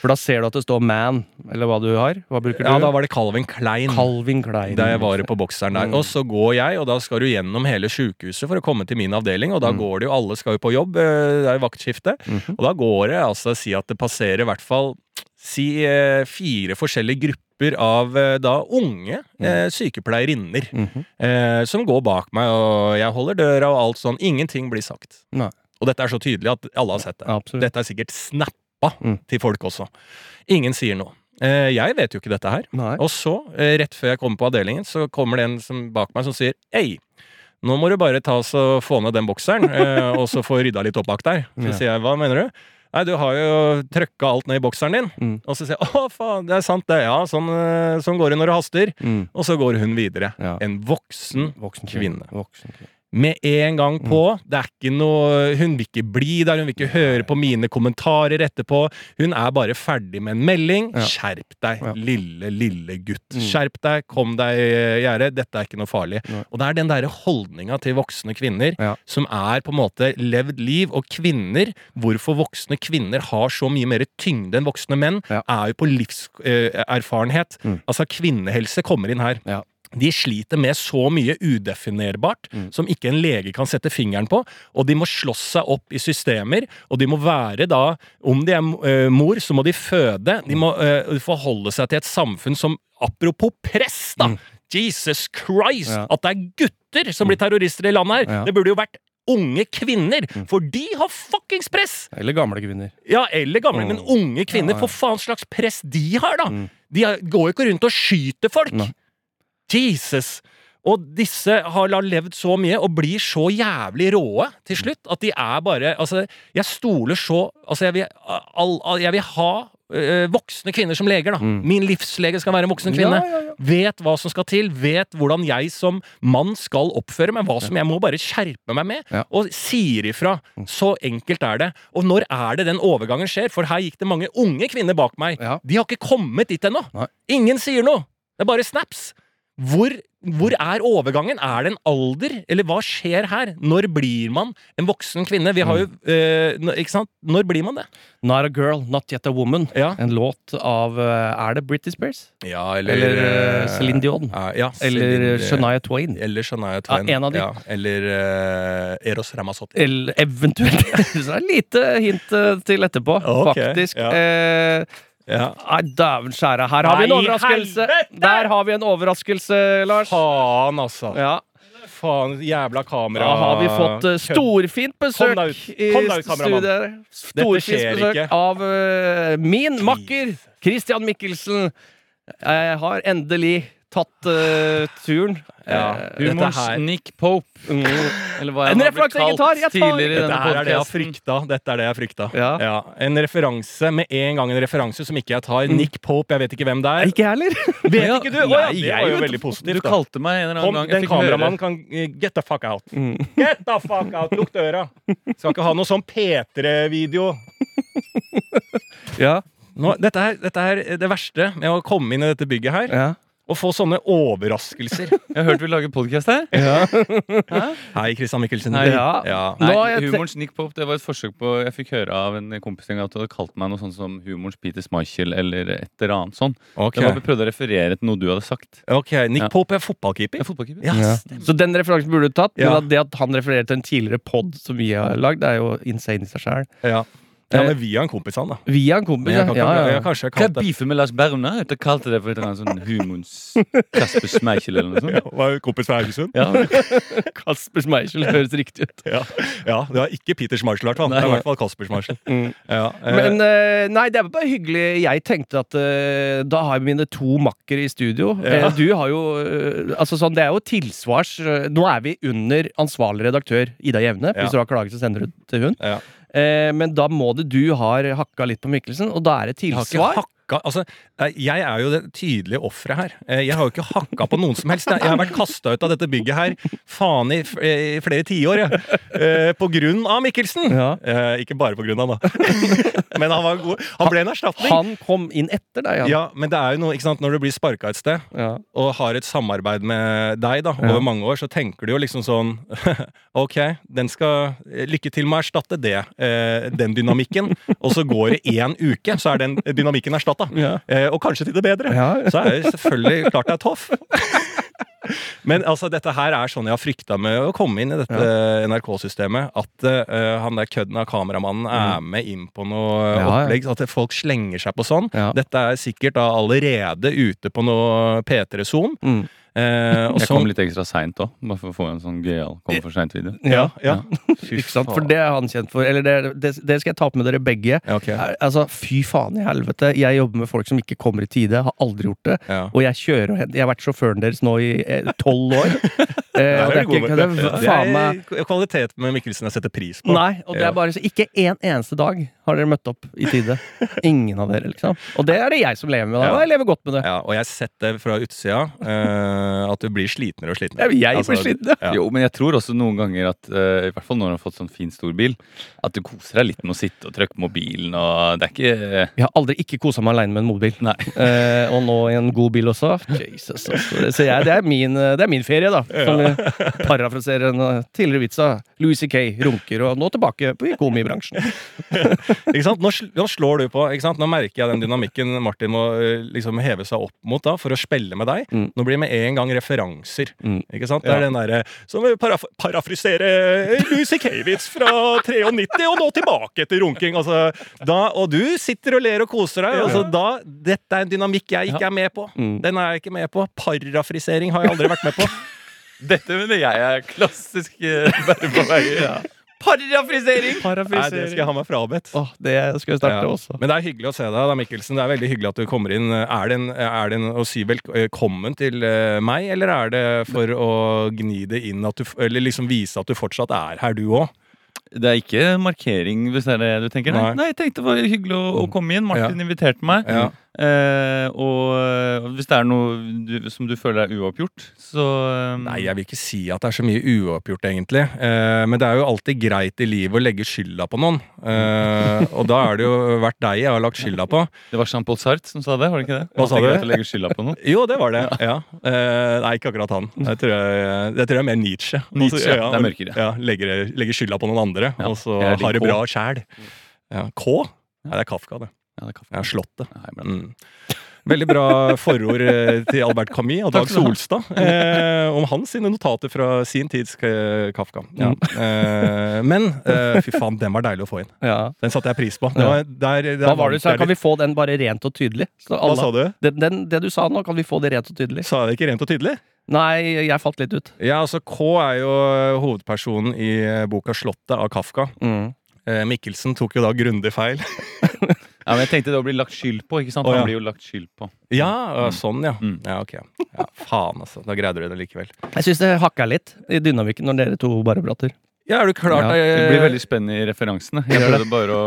For da ser du at det står man, eller hva du har. Hva bruker du? Ja, da var det Calvin Klein. Calvin Klein. Da jeg var på bokseren der. Mm. Og så går jeg, og da skal du gjennom hele sjukehuset for å komme til min avdeling. Og da Mm. går det jo, alle skal jo på jobb, eh, det er jo vaktskifte. Mhm. Og da går det altså si at det passerer i hvert fall si eh, fire forskjellige grupper av eh, da unge eh, sykepleierinner Mhm. eh, som går bak meg, og jeg holder døra og alt sånn. Ingenting blir sagt. Nei. Og dette er så tydelig at alle har sett det. Ja, Dette er sikkert snappa Mm. til folk også. Ingen sier noe. Eh, jeg vet jo ikke dette her. Nei. Og så, eh, rett før jeg kommer på avdelingen, så kommer det en som, bak meg som sier Hei, nå må du bare ta oss og få ned den bokseren, eh, og så få rydda litt opp bak der. Så Ja. sier jeg, hva mener du? Nei, du har jo trøkka alt ned i bokseren din. Mm. Og så sier jeg, å faen, det er sant det, ja, sånn, sånn går det når det haster. Mm. Og så går hun videre. Ja. En voksen Voksen kvinne. Voksen kvinne. Med en gang Mm. på. Det er ikke noe Hun vil ikke bli der, hun vil ikke høre på mine kommentarer etterpå. Hun er bare ferdig med en melding. Ja. Skjerp deg, Ja. lille, lille gutt. Mm. Skjerp deg, kom deg i gjerdet. Dette er ikke noe farlig. Nei. Og det er den derre holdninga til voksne kvinner Ja. som er på en måte levd liv. Og kvinner, hvorfor voksne kvinner har så mye mer tyngde enn voksne menn, er jo på livserfarenhet. Mm. Altså, kvinnehelse kommer inn her. Ja. De sliter med så mye udefinerbart Mm. som ikke en lege kan sette fingeren på, og de må slåss seg opp i systemer, og de må være da Om de er eh, mor, så må de føde. De må uh, forholde seg til et samfunn som Apropos press, da! Jesus Christ! Mm. Ja. At det er gutter som blir terrorister i landet her! Ja. Mm. Det burde jo vært unge kvinner, for de har fuckings press! Eller gamle kvinner. Ja, eller gamle, Mm. men unge kvinner. Ja, ja. For faen slags press de har, da! Mm. De går jo ikke rundt og skyter folk! Nei. Jesus! Og disse har levd så mye og blir så jævlig råe til slutt at de er bare Altså, jeg stoler så Altså, jeg vil, all, all, jeg vil ha øh, voksne kvinner som leger, da. Mm. Min livslege skal være en voksen kvinne. Ja, ja, ja. Vet hva som skal til, vet hvordan jeg som mann skal oppføre meg. Hva som jeg må bare skjerpe meg med. Mm. Og sier ifra. Så enkelt er det. Og når er det den overgangen skjer? For her gikk det mange unge kvinner bak meg. De har ikke kommet dit ennå. Ingen sier noe. Det er bare snaps. Hvor, hvor er overgangen? Er det en alder? Eller hva skjer her? Når blir man en voksen kvinne? Vi har jo eh, Ikke sant? Når blir man det? Not a girl, not yet a woman. Ja. En låt av eh, Er det Britney Spears? Ja, Eller eh, Céline Dion? ja, Eller Shania Twain? Eller Shania Twain. Ja, en av de. Ja, eller uh, Eros Ramazzotti. Eller eventuelt Så det er et lite hint til etterpå, okay, faktisk. ja. Eh, Ja. Nei, dæven skjære. Her har vi en Nei, overraskelse! helvete! Der har vi en overraskelse, Lars. Faen, altså. Ja, Faen, jævla kamera. Da har vi fått eh, storfint besøk Kom deg ut. i Kom deg ut, kameramann. studiet. Dette Storfint skjer besøk ikke. av eh, min makker Christian Mikkelsen. Jeg har endelig tatt uh, turen. Ja, Eh, Humorens Nick Pope. mm. Eller hva En har blitt referanse jeg ikke kalt tar, jeg tar- tidligere i Dette denne Dette er det jeg frykta. Dette er det jeg har frykta. Ja. En referanse, med en gang en referanse som ikke jeg tar. Nick Pope, jeg vet ikke hvem det er. Ikke jeg heller. Vet Ja, ikke du? Ja, nei, det jeg var jo veldig positivt. Du kalte meg en eller Kom, annen gang. den Jeg kameramannen kan eh, Get the fuck out. Get the fuck out! Lukk døra! Skal ikke ha noe sånn P3-video. Ja. Nå, dette, er, dette er det verste med å komme inn i dette bygget her. Ja. Og få sånne overraskelser. Jeg har hørt vi lager podkast her. Hei, Christian Mikkelsen. Hei. Ja. Ja. Nei, humorens Nick Pope det var et forsøk på Jeg fikk høre av en kompis en gang at du hadde kalt meg noe sånt som humorens Peter Schmeichel eller et eller annet sånn. Okay. Det var vi prøvde å referere til noe du hadde sagt. Ok, Nick Ja. Pope er fotballkeeper. Er fotballkeeper. Ja, Ja. Så den referansen burde du tatt. Men at det at han refererer til en tidligere pod som vi har lagd, det er jo insane i seg sjøl. Ja. ja, men via en kompis, han, da. Via en kompis, jeg ja. kan, ja, jeg ja. har Hva kalt er beefen med Lars Berrum? Jeg kalte det for et eller annet sånn Humons Kasper Schmeichel eller noe sånt. ja, Var kompis fra Haugesund. Ja. Kasper Schmeichel høres riktig ut. Ja, ja, det var ikke Peter Schmeichel, i hvert fall. Det er i hvert fall Kasper Schmeichel. Mm. Ja, eh, Men eh, nei, det er bare hyggelig. Jeg tenkte at uh, da har jeg mine to makkere i studio. Ja. Eh, du har jo uh, Altså sånn, Det er jo tilsvars eh, Nå er vi under ansvarlig redaktør Ida Jevne. Ja. Hvis du har klaget, så sender du til hun. Eh, men da må det du har hakka litt på Mikkelsen, og da er det tilsvar. Hakka Altså, eh, jeg er jo det tydelige offeret her. Eh, Jeg har jo ikke hakka på noen som helst. Jeg har vært kasta ut av dette bygget her faen i flere tiår, jeg. Ja. På grunn av Mikkelsen. Ja. Eh, Ikke bare på grunn av, da. Men han var god. Han ble en erstatning. Han kom inn etter deg, han. Ja, men det er jo noe, ikke sant, når du blir sparka et sted, Ja. og har et samarbeid med deg da, Ja. over mange år, så tenker du jo liksom sånn Ok, den skal Lykke til med å erstatte det. Eh, den dynamikken. Og så går det én uke, så er den dynamikken erstatta. Ja. Eh, og kanskje til det bedre. Ja. Så er det selvfølgelig klart det er toff. Men altså, dette her er sånn jeg har frykta med å komme inn i dette NRK-systemet. At uh, han der kødden av kameramannen er med inn på noe Mm. Ja, ja. opplegg. At folk slenger seg på sånn. Ja. Dette er sikkert da allerede ute på noe P3-son. Mm. Eh, og Jeg så- kom litt ekstra seint òg, bare for å få en sånn gøyal kom for seint-video. Ja, ja. ja. Ikke sant? For det er han kjent for. Eller det, det, det skal jeg ta opp med dere begge. Ja, ok. Er- Altså, Fy faen i helvete. Jeg jobber med folk som ikke kommer i tide. Har aldri gjort det. Ja. Og jeg kjører og henter Jeg har vært sjåføren deres nå i eh, tolv år. Eh, og det er ikke det er det faen meg kvalitet med Mikkelsen jeg setter pris på. Nei, og det er bare så Ikke en eneste dag har dere møtt opp i tide. Ingen av dere, liksom. Og det er det jeg som lever med, da. Ja. Og jeg lever godt med det. Ja, og jeg har sett det fra utsida, uh, at du blir slitnere og slitnere. Ja, jeg Altså, blir sliten, ja. Ja. Jo, men jeg tror også noen ganger at uh, I hvert fall når du har fått sånn fin stor bil, at du koser deg litt med å sitte og trykke mobilen og Det er ikke Jeg har aldri ikke kosa meg aleine med en mobil. Nei. Eh, og nå i en god bil også. Jesus, altså. Så jeg, det, er min, det er min ferie, da. Som uh, parafrasere en uh, tidligere vits av Louis C.K. runker, og nå tilbake på i komibransjen. Ikke sant? Nå, nå slår du på. Ikke sant? Nå merker jeg den dynamikken Martin må eh, liksom heve seg opp mot da, for å spille med deg. Mm. Nå blir det med en gang referanser. Mm. Ikke sant? Det Ja. er den derre som paraf parafrisere Louis C.K.-vits fra 93 og nå tilbake til runking. Altså, da, og du sitter og ler og koser deg. Altså, da, dette er en dynamikk jeg ikke er med på. Mm. Den er jeg ikke med på. Parafrisering har jeg aldri vært med på. Dette mener jeg er klassisk bare verre på veier. Parafrisering! Nei, det skal jeg ha meg frabedt. Åh, det skal jeg starte Ja. også. Men det er hyggelig å se deg, da, Mikkelsen. Det er veldig hyggelig at du kommer inn. Er det en, er det en å si velkommen til eh, meg, eller er det for å gni det inn at du, Eller liksom vise at du fortsatt er her, du òg? Det er ikke markering, hvis det er det du tenker? Nei, Nei. Jeg tenkte det var hyggelig å, å komme inn. Martin inviterte meg. Ja. Eh, og eh, hvis det er noe du, som du føler er uoppgjort, så uh, Nei, jeg vil ikke si at det er så mye uoppgjort, egentlig. Uh, men det er jo alltid greit i livet å legge skylda på noen. Eh, og da er det jo vært deg jeg har lagt skylda på. Det var Jean-Paul Sartre som sa det, var det ikke det? Hva sa du? å legge skylda på noen. Jo, det var det. Ja. Eh, nei, ikke akkurat han. Jeg tror jeg, jeg tror jeg er mer Nietzsche. Nietzsche, Altså, det er mørkere. Ja, legger, legger skylda på noen andre, Ja, og så har det bra sjæl. Ja, K? Nei, det er Kafka, det. Ja, det er kaffe. Ja, Slottet. Mm. Veldig bra forord eh, til Albert Camus og Dag. Solstad eh, om hans sine notater fra sin tids eh, Kafka. Ja. Eh, men eh, fy faen, den var deilig å få inn. Ja. Den satte jeg pris på. Det var, der, der Hva var det du sa? Kan vi få den bare rent og tydelig? Så Hva sa du? Den, den, det du sa nå, kan vi få det rent og tydelig? Sa jeg det ikke rent og tydelig? Nei, jeg falt litt ut. Ja, altså K er jo hovedpersonen i eh, boka 'Slottet' av Kafka. Mm. Eh, Mikkelsen tok jo da grundig feil. Ja, men jeg tenkte det å bli lagt skyld på. ikke sant? Oh, ja. Han blir jo lagt skyld på. Ja, sånn, ja. Mm. Ja, ok. Ja, faen, altså. Da greide du det likevel. Jeg syns det hakka litt i dynamikken når dere to bare prater. Ja, er du klar? Ja, Det blir eh, veldig spennende i referansene. Jeg prøver prøvde bare å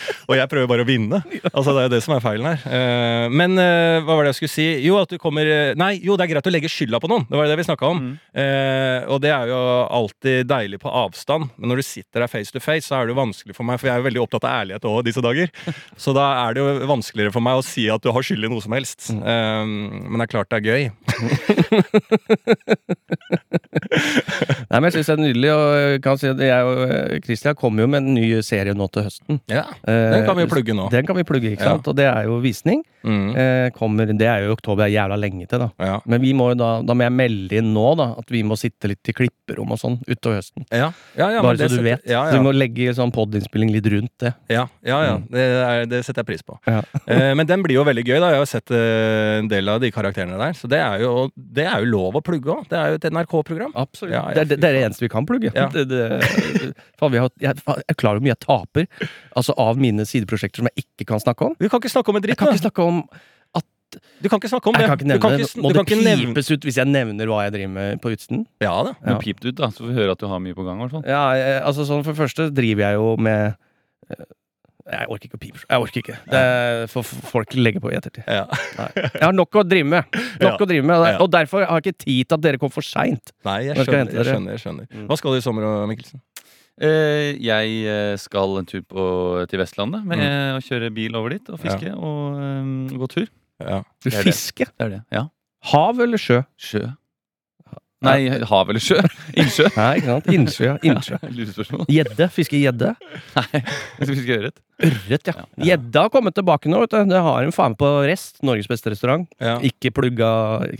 Og jeg prøver bare å vinne. Altså, Det er jo det som er feilen her. Eh, men eh, hva var det jeg skulle si? Jo, at du kommer eh, Nei, jo, det er greit å legge skylda på noen. Det var det vi snakka om. Mm. Eh, og det er jo alltid deilig på avstand. Men når du sitter der face to face, så er det jo vanskelig for meg, for jeg er jo veldig opptatt av ærlighet òg disse dager. Så da er det jo vanskeligere for meg å si at du har skyld i noe som helst. Eh, men det er klart det er gøy. Nei, men jeg syns det er nydelig. Og kan si at jeg og Christian kommer jo med en ny serie nå til høsten. Ja, Eh, Den kan vi plugge nå. Den kan vi plugge, ikke Ja. Og det er jo visning. Mm. Eh, kommer, det er jo oktober, er jævla lenge til, da. Ja. Men vi må jo da, da må jeg melde inn nå da at vi må sitte litt i klipperom og sånn utover høsten. Ja, ja, ja, men Bare det så du vet. Så vi må legge sånn podinnspilling litt rundt det. Ja, ja, ja. Mm. Det, er, det setter jeg pris på. Eh, men den blir jo veldig gøy. da Jeg har sett eh, en del av de karakterene der. Så det er jo, det er jo lov å plugge òg. Det er jo et NRK-program. Absolutt. Det, er- det, det er det eneste vi kan plugge. Ja. Det, det, faen, vi har, jeg, jeg klarer hvor mye jeg taper Altså av mine sideprosjekter som jeg ikke kan snakke om. Du kan ikke snakke om en Jeg kan da. ikke snakke om Du kan ikke snakke om Jeg det. kan ikke du nevne kan ikke, Må du det kan ikke nevne pipes ut hvis jeg nevner hva jeg driver med på utsiden? Ja da. Ja. Må pip det ut, da, så vi hører at du har mye på gang. i hvert fall. Ja, jeg, altså sånn For det første driver jeg jo med eh, Jeg orker ikke å pipe. Jeg orker ikke. Det for for folk legge på i ettertid. Ja. Jeg har nok å drive med. Nok Ja. å drive med Og derfor har jeg ikke tid til at dere kom for seint. Nei, jeg skjønner. Jeg skjønner, jeg skjønner. Mm. Hva skal du i sommer, Mikkelsen? Eh, jeg eh, skal en tur på, til Vestlandet med Mm. å kjøre bil over dit og fiske og um, gå tur. Ja. Du Det er fiske. Det er det. Ja. Hav eller sjø? Sjø. Nei, hav eller sjø? Innsjø. Nei, ikke sant? Innsjø, ja. Innsjø. Lurespørsmål. Gjedde. Fiske gjedde. Nei, skal fiske ørret. Ørret, ja. Ja. Gjedda har kommet tilbake nå. vet du. Det har en faen på Rest, Norges beste restaurant. Ja. Ikke plugga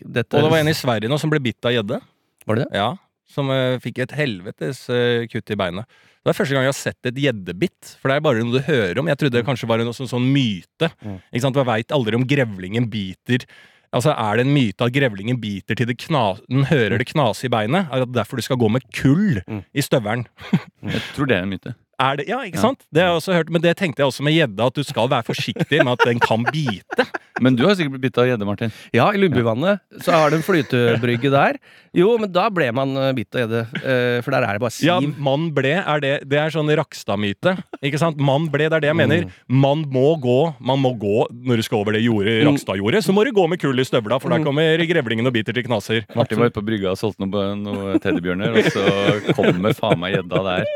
dette. Og det var en i Sverige nå som ble bitt av gjedde. Var det det? Ja. Som uh, fikk et helvetes uh, kutt i beinet. Det er første gang jeg har sett et gjeddebitt. For det er bare noe du hører om. Jeg trodde det kanskje var en sånn, sånn myte. Mm. Ikke sant? Man veit aldri om grevlingen biter Altså, Er det en myte at grevlingen biter til det kna den hører det knase i beinet? Er det derfor du skal gå med kull Mm. i støvelen? Jeg tror det er en myte. Er det, ja, ikke Ja. sant? Det har jeg også hørt, Men det tenkte jeg også med gjedda, at du skal være forsiktig med at den kan bite. Men du har sikkert blitt bitt av gjedde, Martin. Ja, i Lubbevannet så har du en flytebrygge der. Jo, men da ble man eh, bitt av gjedde. eh, For der er det bare siv. Ja, mann ble er det Det er sånn Rakstad-myte. Ikke sant? Mann ble, det er det jeg mener. Man må gå Man må gå når du skal over det jordet Mm. Rakstad-jordet. Så må du gå med kull i støvla, for da kommer grevlingen og biter til knaser. Martin var ute på brygga og solgte noen noe teddybjørner, og så kommer faen meg gjedda der.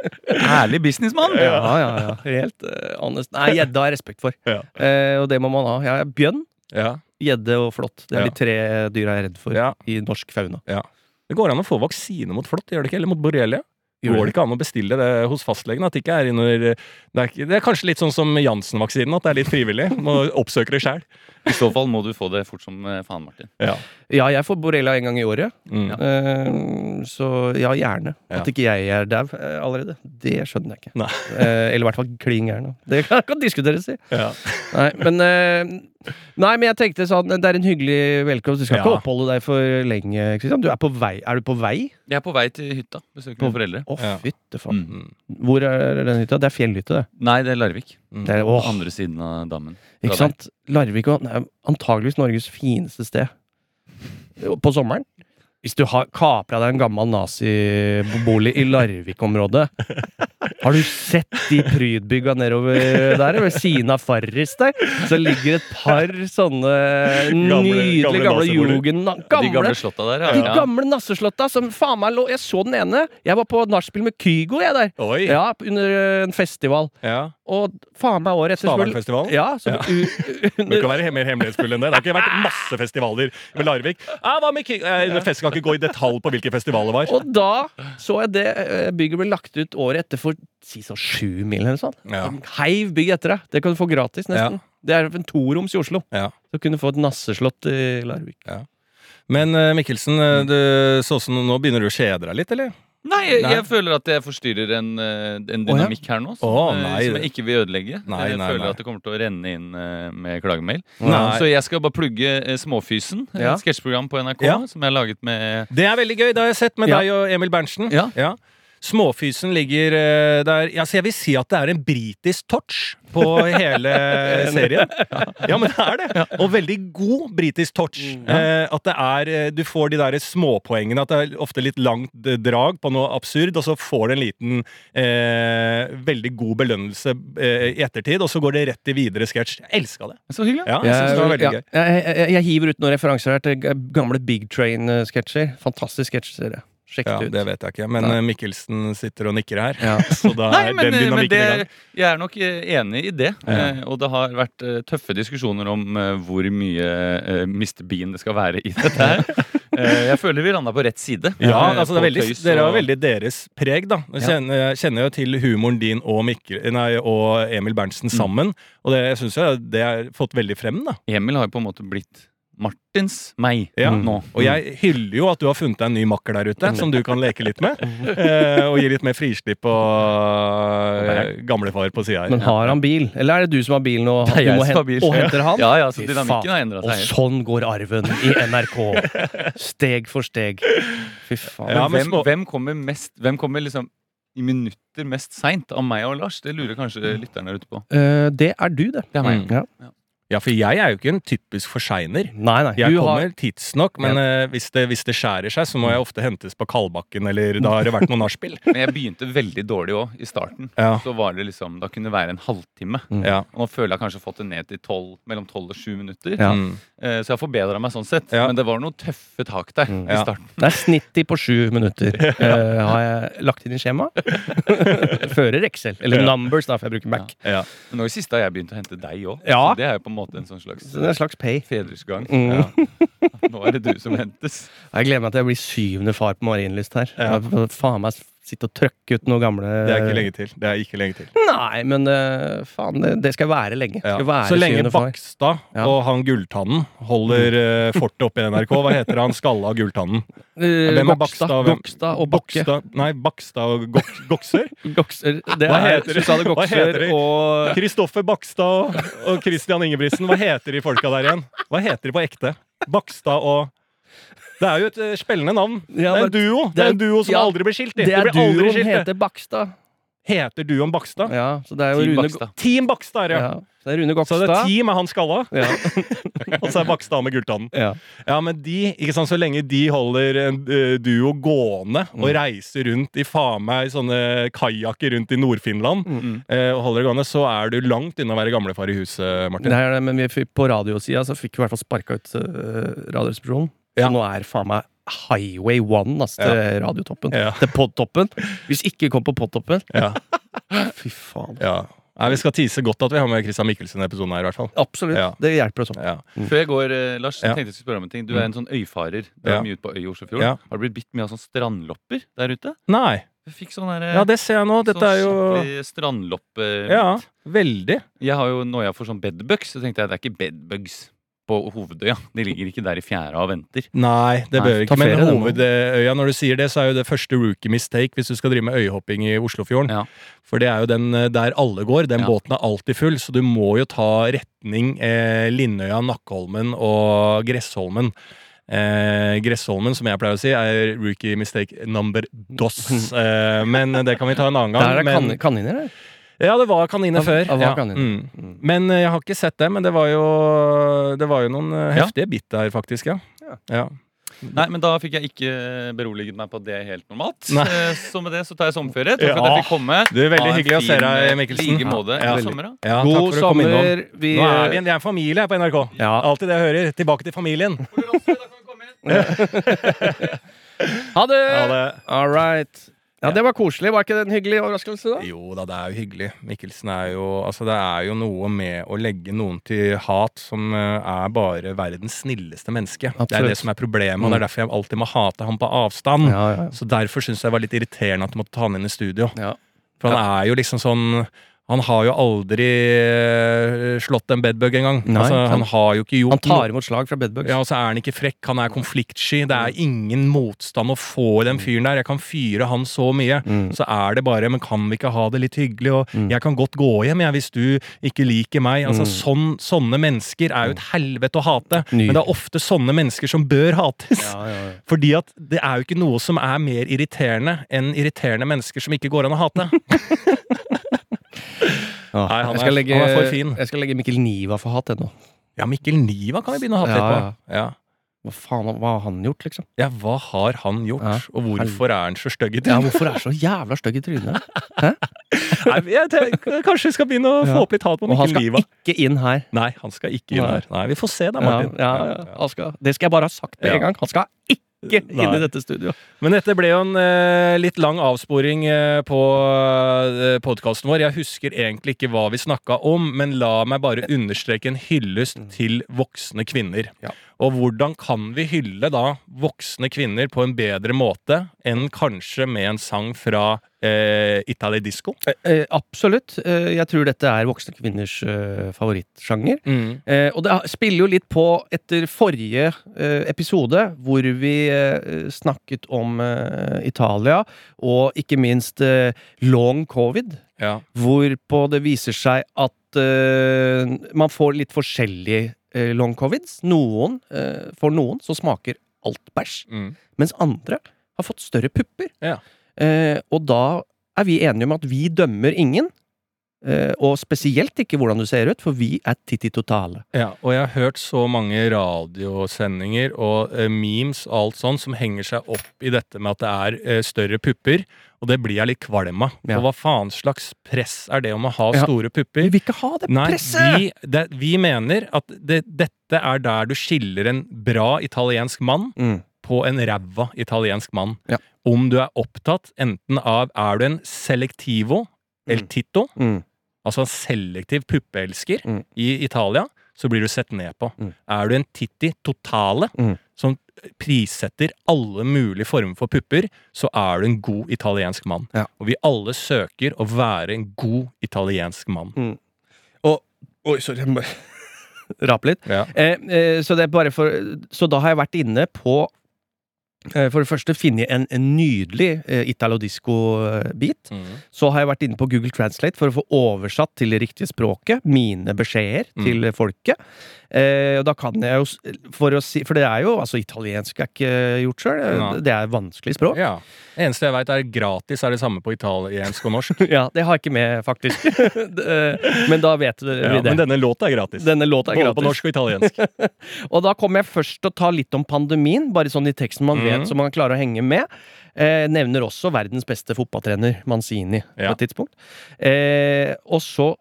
Ærlig businessmann! Ja, ja, ja. Helt uh, honest. Nei, gjedde har jeg respekt for. Ja. Uh, og det må man ha. Ja, bjønn, Ja. gjedde og flått. Det er Ja. de tre dyra jeg er redd for Ja. i norsk fauna. Ja. Det går an å få vaksine mot flått, gjør det ikke? Eller mot borrelia? Går det ikke an å bestille det hos fastlegen? At det ikke er under Det er, det er kanskje litt sånn som Jansen-vaksinen, at det er litt frivillig. Må oppsøke det sjæl. I så fall må du få det fort som eh, faen, Martin. Ja. Ja, jeg får borrelia en gang i året. Mm. Eh, så ja, gjerne. Ja. At ikke jeg er dau eh, allerede, det skjønner jeg ikke. Eh, eller i hvert fall klin gæren. Det kan, kan diskuteres, si. Ja. Nei, men eh, Nei, men jeg tenkte sånn Det er en hyggelig velkomst. Du skal ikke oppholde deg for lenge. Kristian. Du er på vei. Er du på vei? Jeg er på vei til hytta. Besøker På- mine foreldre. Å, Ja. fytte faen. Mm. Hvor er den hytta? Det er fjellhytte, det. Nei, det er Larvik. Mm. det er, åh, Andre siden av dammen. ikke Fra sant? Larvik og- er antageligvis Norges fineste sted. På sommeren. Hvis du har kapra deg en gammel nazibolig i Larvik-området Har du sett de prydbygga nedover der? Ved siden av Farris der, så ligger et par sånne nydelige gamle gamle jugend... De gamle Gamle, slåtta der, de gamle nasseslotta som faen meg lå Jeg så den ene. Jeg var på nachspiel med Kygo, jeg der. Oi! Ja, under en festival. Ja. Og faen meg året etter Stavernfestivalen? Ja, Ja. Det kan være mer hemmelighetsfull enn det. Det har ikke vært masse festivaler med Larvik. Ja, hva med King? Eh, Fest skal ikke gå i detalj på hvilke festivaler det var. Og da så jeg det eh, bygget ble lagt ut året etter for si sånn sju mil eller noe sånt. Ja. Heiv bygget etter deg. Det kan du få gratis, nesten. Det er en toroms i Oslo. Ja. Så kunne du få et nasseslott i Larvik. Men eh, Mikkelsen, du, det så som nå begynner du å kjede deg litt, eller? Nei, jeg, Nei. jeg føler at jeg forstyrrer en, eh, en ja. dynamikk her nå som, eh, nei. som jeg ikke vil ødelegge. Nei, jeg nei, føler nei. at det kommer til å renne inn eh, med klagemail. Nei. Så jeg skal bare plugge eh, Småfysen, Ja. et sketsjprogram på NRK Ja. som jeg har laget med Det er veldig gøy. Det har jeg sett med Ja. deg og Emil Berntsen. Ja. Småfysen ligger eh, der ja, Jeg vil si at det er en britisk touch på hele serien. Ja, men det er det. Og veldig god britisk touch. Eh, at det er eh, Du får de der småpoengene. At det er ofte litt langt drag på noe absurd, og så får du en liten eh, veldig god belønnelse eh, i ettertid, og så går det rett i videre sketsj. Jeg elska det. Så hyggelig. Ja, jeg synes det var ja, gøy. jeg, jeg, jeg hiver ut noen referanser her til gamle Big Train-sketsjer. Fantastisk sketsjserie. Sjekk Ja, det ut. det vet jeg ikke. Men Nei. eh, Mikkelsen sitter og nikker her. Ja. Så da Nei, er men, den men det, jeg er nok eh, enig i det. Ja. Eh, og det har vært tøffe diskusjoner om hvor mye uh, Mr. Bean det skal være i dette her. Jeg føler vi landa på rett side. Ja, altså det veldig, tøys Dere har veldig deres preg, da. Jeg kjenner, jeg kjenner jo til humoren din og, Mikkel, nei, og Emil Berntsen sammen. Og det, jeg syns jo det har fått veldig frem, da. Emil har jo på en måte blitt Martins meg Ja. nå. Og jeg hyller jo at du har funnet deg en ny makker der ute, som du kan leke litt med. Eh, og gi litt mer frislipp på eh, gamlefar på sida her. Men har han bil? Eller er det du som har bilen og, er du må hen- bil. og henter han? Ja, ja, så dynamikken har seg Og sånn går arven i NRK. Steg for steg. Fy faen. Ja, men hvem, hvem kommer mest Hvem kommer liksom i minutter mest seint av meg og Lars? Det lurer kanskje lytterne der ute på. Uh, det er du, det. Det er meg. Ja. Ja, for jeg er jo ikke en typisk forseiner. Nei, nei. Jeg du har kommer tidsnok, men eh, hvis, det, hvis det skjærer seg, så må jeg ofte hentes på Kalbakken, eller da har det vært noe nachspiel. Men jeg begynte veldig dårlig òg, i starten. Ja. Så var det liksom Da kunne det være en halvtime. Ja. Og nå føler jeg kanskje fått det ned til 12, mellom 12 og 7 minutter. Ja. Mm. Eh, Så jeg har forbedra meg sånn sett. Ja. Men det var noen tøffe tak der Mm. i starten. Det er snittig på sju minutter. uh, har jeg lagt inn i skjema? Fører Excel. Eller Numbers, da, for jeg bruker Mac. Ja. Men nå i siste har jeg begynt å hente deg òg. Ja. Det er jo på en måte en sånn slags en slags pay. fedresgang. Mm. Ja. Nå er det du som hentes. Jeg gleder meg til jeg blir syvende far på Marienlyst her. Ja. Faen meg sitte og trøkke ut noe gamle Det er ikke lenge til. Det er ikke lenge til. Nei, men uh, faen, det, det skal være lenge. Ja. Skal være Så lenge. Bakstad Ja. og han Gulltannen holder uh, fortet oppe i NRK Hva heter han skalla Gulltannen? Eh, Hvem er Bakstad? Gokstad og Bakke. Bakstad, nei, Bakstad og Gok Goksør? Gokser, det Hva er heter de? Gokser Hva heter de? og Kristoffer Bakstad og, og Christian Ingebrigtsen. Hva heter de folka der igjen? Hva heter de på ekte? Bakstad og Det er jo et eh, spillende navn. Ja, det er en duo Det er en duo som ja, aldri blir skilt. Det, Det De er blir aldri duoen skilt, heter Bakstad. Heter duoen Bakstad? Ja, så det er jo Team Rune Bakstad. Team Bakstad, Ja. ja. Så det er Rune Så det er team er han skalla, Ja. og så er Bakstad med Gulltannen. ja. Ja, men de, ikke sant, så lenge de holder en eh, duo gående og reiser rundt i faen meg sånne kajakker rundt i Nord-Finland, Mm. eh, og holder det gående, så er du langt unna å være gamlefar i huset, Martin. Det er men vi fikk, på radiosida så fikk vi i hvert fall sparka ut uh, Radioresepsjonen. Ja. Nå er faen meg highway one altså, til radiotoppen. Ja. Til podtoppen. Hvis ikke kom på podtoppen Ja, Fy faen. ja. Nei, Vi skal tease godt at vi har med Christian Mikkelsen i episoden her, i hvert fall. Absolutt. Ja. Det hjelper oss opp. Ja. Før jeg går, eh, Lars, Ja. tenkte jeg skulle spørre om en ting. Du er en sånn øyfarer. Du er Ja. mye ute på øy i Oslofjorden. Ja. Har du blitt bitt mye av sånn strandlopper der ute? Nei. Jeg fikk sånn der, Ja, det ser jeg nå. Dette er jo strandloppe... Ja, veldig. Jeg har jo noia for sånn bedbugs, så tenkte jeg det er ikke bedbugs på Hovedøya. De ligger ikke der i fjæra og venter. Nei, det bør Nei, ikke. Men hovedøya, når du sier det, så er jo det første rookie mistake hvis du skal drive med øyhopping i Oslofjorden. Ja. For det er jo den eh, der alle går. Den Ja. båten er alltid full, så du må jo ta retning eh, Lindøya, Nakkeholmen og Gressholmen. Eh, Gressholmen, som jeg pleier å si, er rookie mistake number dos. Eh, men det kan vi ta en annen gang. Der er men, kan kaniner her. Ja, det var kaniner Ja, før. det var ja. kaniner. Mm. Men eh, jeg har ikke sett det. Men det var jo, det var jo noen eh, Ja. heftige bit der, faktisk. Ja. Ja. ja. Nei, men da fikk jeg ikke beroliget meg på at det er helt normalt. Nei. Eh, Så med det så tar jeg sommerferie. Takk for Ja. at jeg fikk komme. Du, veldig Ha en hyggelig å se deg, Mikkelsen. like måte. Ja. Sommer. Ja, God sommer. Vi, Nå er vi en, vi er en familie her på NRK. Ja. Alltid det jeg hører. Tilbake til familien. Ha det! Ha det. All right. Ja, det var koselig. Var ikke det en hyggelig overraskelse? da? Jo da, det er jo hyggelig. Mikkelsen er jo Altså, det er jo noe med å legge noen til hat som eh, er bare verdens snilleste menneske. Det er det som er problemet, og det er derfor jeg alltid må hate ham på avstand. Ja, ja, Så derfor syns jeg det var litt irriterende at du måtte ta han inn i studio. ja. For han er jo liksom sånn Han har jo aldri eh, slått en bedbug engang. Altså, han har jo ikke gjort Han tar imot slag fra bedbugs. Ja, og så er han ikke frekk, han er konfliktsky. Det er ingen motstand å få i den fyren der. Jeg kan fyre han så mye. Mm. Så er det bare Men kan vi ikke ha det litt hyggelig? Og Mm. jeg kan godt gå hjem, jeg, hvis du ikke liker meg. Altså, Mm. sånn, Sånne mennesker er jo et helvete å hate. Ny. Men det er ofte sånne mennesker som bør hates. Ja, ja, ja. Fordi at det er jo ikke noe som er mer irriterende enn irriterende mennesker som ikke går an å hate. Ja. Nei, han jeg, er- legge, han er for fin. jeg skal legge Mikkel Niva for hat ennå. Ja, Mikkel Niva kan vi begynne å hate Ja, litt på. Ja. Hva faen hva har han gjort, liksom? ja, hva har han gjort? Ja. Og hvorfor er han så stygg i trynet? Ja. Hvorfor er han så jævla stygg i trynet? Nei, jeg tenker, kanskje vi skal begynne å Ja. få opp litt hat på Mikkel Niva. Og han skal Niva. ikke inn her. Nei, han skal ikke inn Nei. her. Nei, Vi får se da, Ja, Martin. ja, ja. Han skal, det skal jeg bare ha sagt med Ja. en gang. Han skal ikke inn Nei. i dette studioet. Men dette ble jo en eh, litt lang avsporing eh, på eh, podkasten vår. Jeg husker egentlig ikke hva vi snakka om, men la meg bare understreke en hyllest til voksne kvinner. Ja. Og hvordan kan vi hylle da voksne kvinner på en bedre måte enn kanskje med en sang fra eh, Italy Disco? Eh, absolutt. Eh, jeg tror dette er voksne kvinners eh, favorittsjanger. Eh, og det spiller jo litt på etter forrige eh, episode, hvor vi eh, snakket om eh, Italia, og ikke minst eh, long covid. Ja. Hvorpå det viser seg at eh, man får litt forskjellige eh, long covids. Noen, eh, for noen så smaker alt bæsj, Mm. mens andre har fått større pupper. Ja. Eh, og da er vi enige om at vi dømmer ingen. Eh, og spesielt ikke hvordan du ser ut, for vi er titti totale. Ja, og jeg har hørt så mange radiosendinger og eh, memes og alt sånn som henger seg opp i dette med at det er eh, større pupper, og det blir jeg litt kvalm av. Ja. For hva faen slags press er det om å ha Ja. store Vi vil ikke ha det Nei, presset! vi, det, vi mener at det, dette er der du skiller en bra italiensk mann Mm. På en ræva italiensk mann. Ja. Om du er opptatt enten av Er du en selectivo el Mm. tito, Mm. altså en selektiv puppeelsker Mm. i Italia, så blir du sett ned på. Mm. Er du en titti totale, Mm. som prissetter alle mulige former for pupper, så er du en god italiensk mann. Ja. Og vi alle søker å være en god italiensk mann. Og Oi, sorry. jeg må Rape litt. Ja. Eh, eh, så, for, så da har jeg vært inne på For det første funnet en, en nydelig eh, Italo disco-bit. Mm. Så har jeg vært inne på Google Translate for å få oversatt til det riktige språket. Mine beskjeder Mm. til folket. Eh, og da kan jeg jo For si For det er jo Altså, italiensk er ikke gjort sjøl. Ja. Det er vanskelig språk. ja. Det eneste jeg veit, er gratis er det samme på italiensk og norsk. Ja, det har jeg ikke med, faktisk. Eh, men da vet vi Ja, det. men denne låta er gratis. Denne låta er Både gratis. på norsk og italiensk. Og da kommer jeg først til å ta litt om pandemien, bare sånn i teksten man mm. vet, så man klarer å henge med. Eh, nevner også verdens beste fotballtrener, Manzini, på et tidspunkt. Eh, og så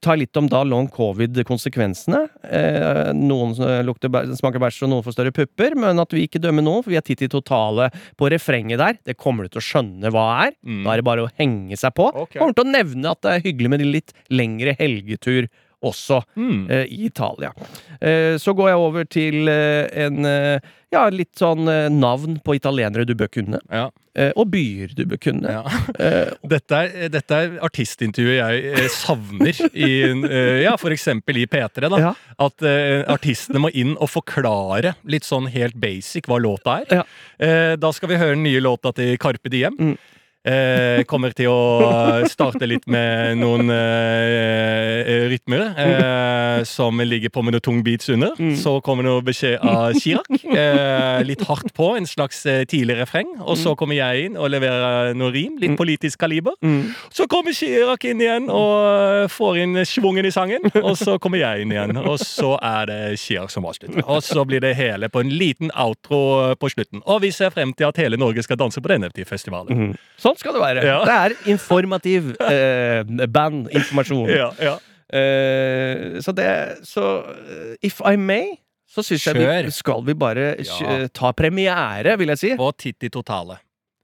ta litt om da long covid-konsekvensene. Eh, noen lukter smaker bæsj, og noen får større pupper. Men at vi ikke dømmer noen, for vi har titt i totale på refrenget der. Det kommer du til å skjønne hva er. Mm. Da er det bare å henge seg på. Okay. Kommer til å nevne at det er hyggelig med de litt lengre helgetur også Mm. eh, i Italia. Eh, så går jeg over til eh, en eh, ja, litt sånn eh, navn på italienere du bør kunne. Ja. Eh, og byer du bør kunne. Ja. Dette er, dette er artistintervjuet jeg savner i ja, eksempel i P3. da Ja. At artistene må inn og forklare litt sånn helt basic hva låta er. Da skal vi høre den nye låta til Carpe Diem. Mm. Eh, kommer til å starte litt med noen eh, eh, rytmer eh, som ligger på med noe tung beats under. Mm. Så kommer noe beskjed av Chirag. Eh, litt hardt på, en slags eh, tidlig refreng. Og så kommer jeg inn og leverer noe rim. Litt Mm. politisk kaliber. mm. Så kommer Chirag inn igjen og får inn schwungen i sangen. Og så kommer jeg inn igjen, og så er det Chirag som avslutter. Og så blir det hele på en liten outro på slutten. Og vi ser frem til at hele Norge skal danse på denne festivalen. Mm. Sånn skal det være. Ja. Det er informativ eh, bandinformasjon. Ja, ja. Eh, så det Så eh, if I may, så syns jeg vi skal vi bare Ja. ta premiere, vil jeg si. Og titt i totale.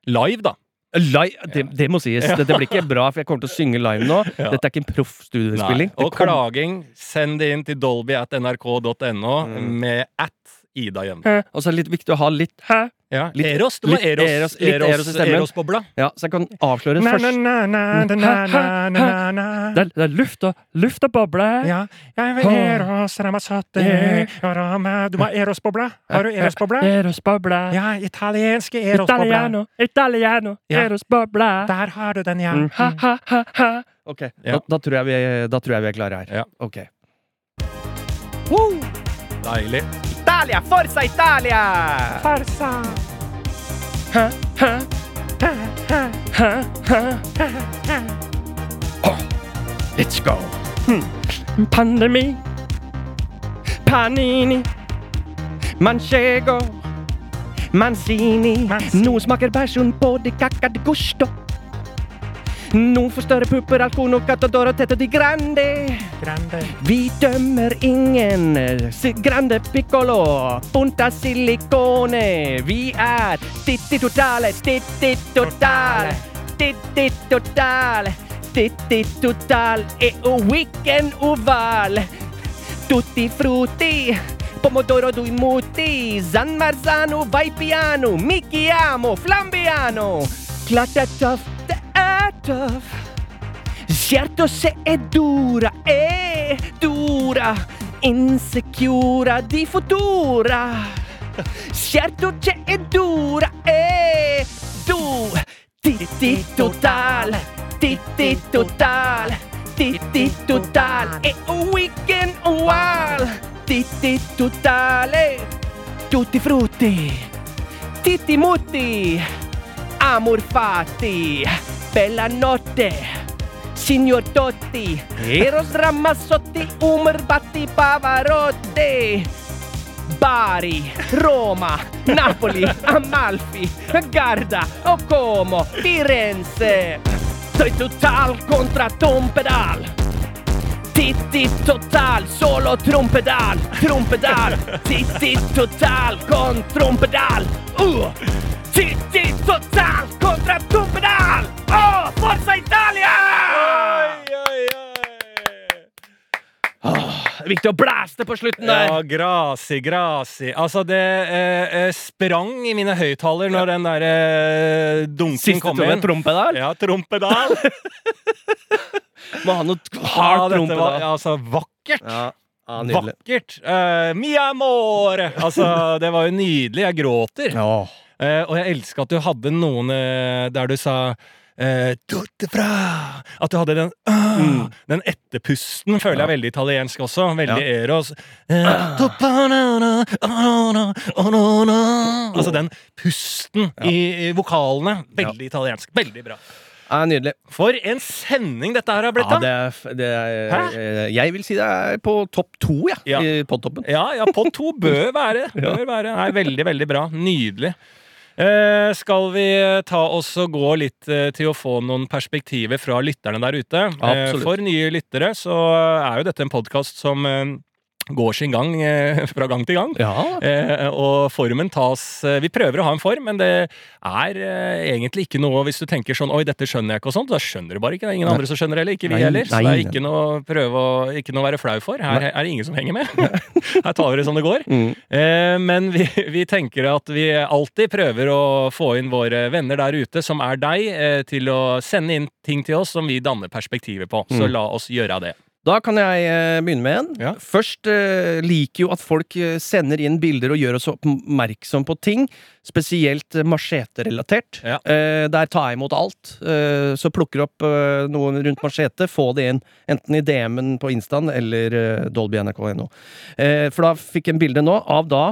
Live, da. Live, det, det må sies. Dette blir ikke bra, for jeg kommer til å synge live nå. Dette er ikke en proff studiespilling. Og klaging, send det inn til dolby at nrk.no Mm. med at Ida. Hæ? Og så er det litt viktig å ha litt hæ. Ja. Litt- Eros. Du må litt Eros, Eros- litt Eros, Eros i stemmen. Eros-bobla. Ja, så jeg kan avsløre først. Det det er luft og, luft og boble. Ja, jeg vil Eros Ramazzotti Du må ha Eros-bobla. Har du Eros-bobla? Eros boble. Ja, italienske Eros-bobla. Italiano, italiano, Ja. Eros boble. Der har du den, ja. Mm, ha, ha, ha, ha. Ok, da, da, tror vi, da tror jeg vi er klare her. Ja. Ok. Deilig. Italia, forza Italia! Forza. Hæ, hæ, hæ, hæ. Oh, let's go. Hmm. Pandemi. Panini. Manchego. Manzini. Manzini. Noen smaker bæsjon på de cacca de gusto. Noen får større pupper, alcono, catodoro, tetto di grande. Grande. Vi dømmer ingen. Si- Grande piccolo, punta silicone. Vi er titti totale, titti totale. Titti totale, titti totale. E weekend oval. Tutti frutti. Pomodoro dui muti. San Marzano, vai piano. Mi chiamo Flambiano. Klart det er tøft, det er tøft. Certo se è dura, è dura, insecura di futura. Certo se è dura, è du. Titti totale, titti totale, titti totale, è un weekend uguale. Titti totale, tutti frutti, titti mutti, amor fatti, bella notte. Signor Totti, Eros Ramazzotti, Umar Batti Pavarotti, Bari, Roma, Napoli, Amalfi, Garda, Como, Firenze. Soy total contra Tom Pedal. Titti total, solo trompedal, trompedal. Titti total con trompedal. Uh. Titti total contra trompedal. Oh, forza Italia! Åh, det er viktig å blæste på slutten der. Ja, grasi, grasi. Altså, det eh, eh, sprang i mine høyttaler når den der eh, dunken kom inn. Siste trompedal. Ja, trompedal. Må ha noe hardt ja, trompedal. trompedal. altså vakkert. Ja, ja. Vakkert. Uh, mi amore! Altså, det var jo nydelig. Jeg gråter. Ja. Eh, og jeg elsker at du hadde noen eh, der du sa eh, fra At du hadde den ah, Mm. Den etterpusten føler jeg er veldig italiensk også. Veldig Ja. eros. Eh. Altså den pusten Ja. i, i vokalene. Veldig italiensk. Veldig bra. ja, nydelig. For en sending dette her har blitt, Ja, det er, det er Hæ? eh, Jeg vil si det er på topp to, ja, Ja. i podtoppen. Ja, ja, på to bør være. Ja. Bør være. Nei, veldig, veldig bra. Nydelig. Eh, skal vi ta oss og gå litt eh, til å få noen perspektiver fra lytterne der ute? Eh, for nye lyttere så er jo dette en podkast som eh, går sin gang eh, fra gang til gang. Ja. Eh, og formen tas eh, Vi prøver å ha en form, men det er egentlig ikke noe Hvis du tenker sånn Oi, dette skjønner jeg ikke, og sånt, da skjønner du bare ikke. Det er ingen Nei. andre som skjønner det, eller ikke vi Nei, heller. Så nei, det er ikke noe å prøve å Ikke noe å være flau for. Her er det ingen som henger med. Her tar vi det som det går. Mm. Eh, men vi, vi tenker at vi alltid prøver å få inn våre venner der ute, som er deg, til å sende inn ting til oss som vi danner perspektivet på. Så Mm. la oss gjøre det. Da kan jeg eh, begynne med en. Ja. Først eh, liker jo at folk eh, sender inn bilder og gjør oss oppmerksom på ting. Spesielt eh, macheterelatert. Ja. Eh, der tar jeg imot alt. Eh, så plukker opp eh, noen rundt machete, få det inn. Enten i DM-en på Instaen eller eh, dolby.nrk.no. Eh, for da fikk jeg en bilde nå av da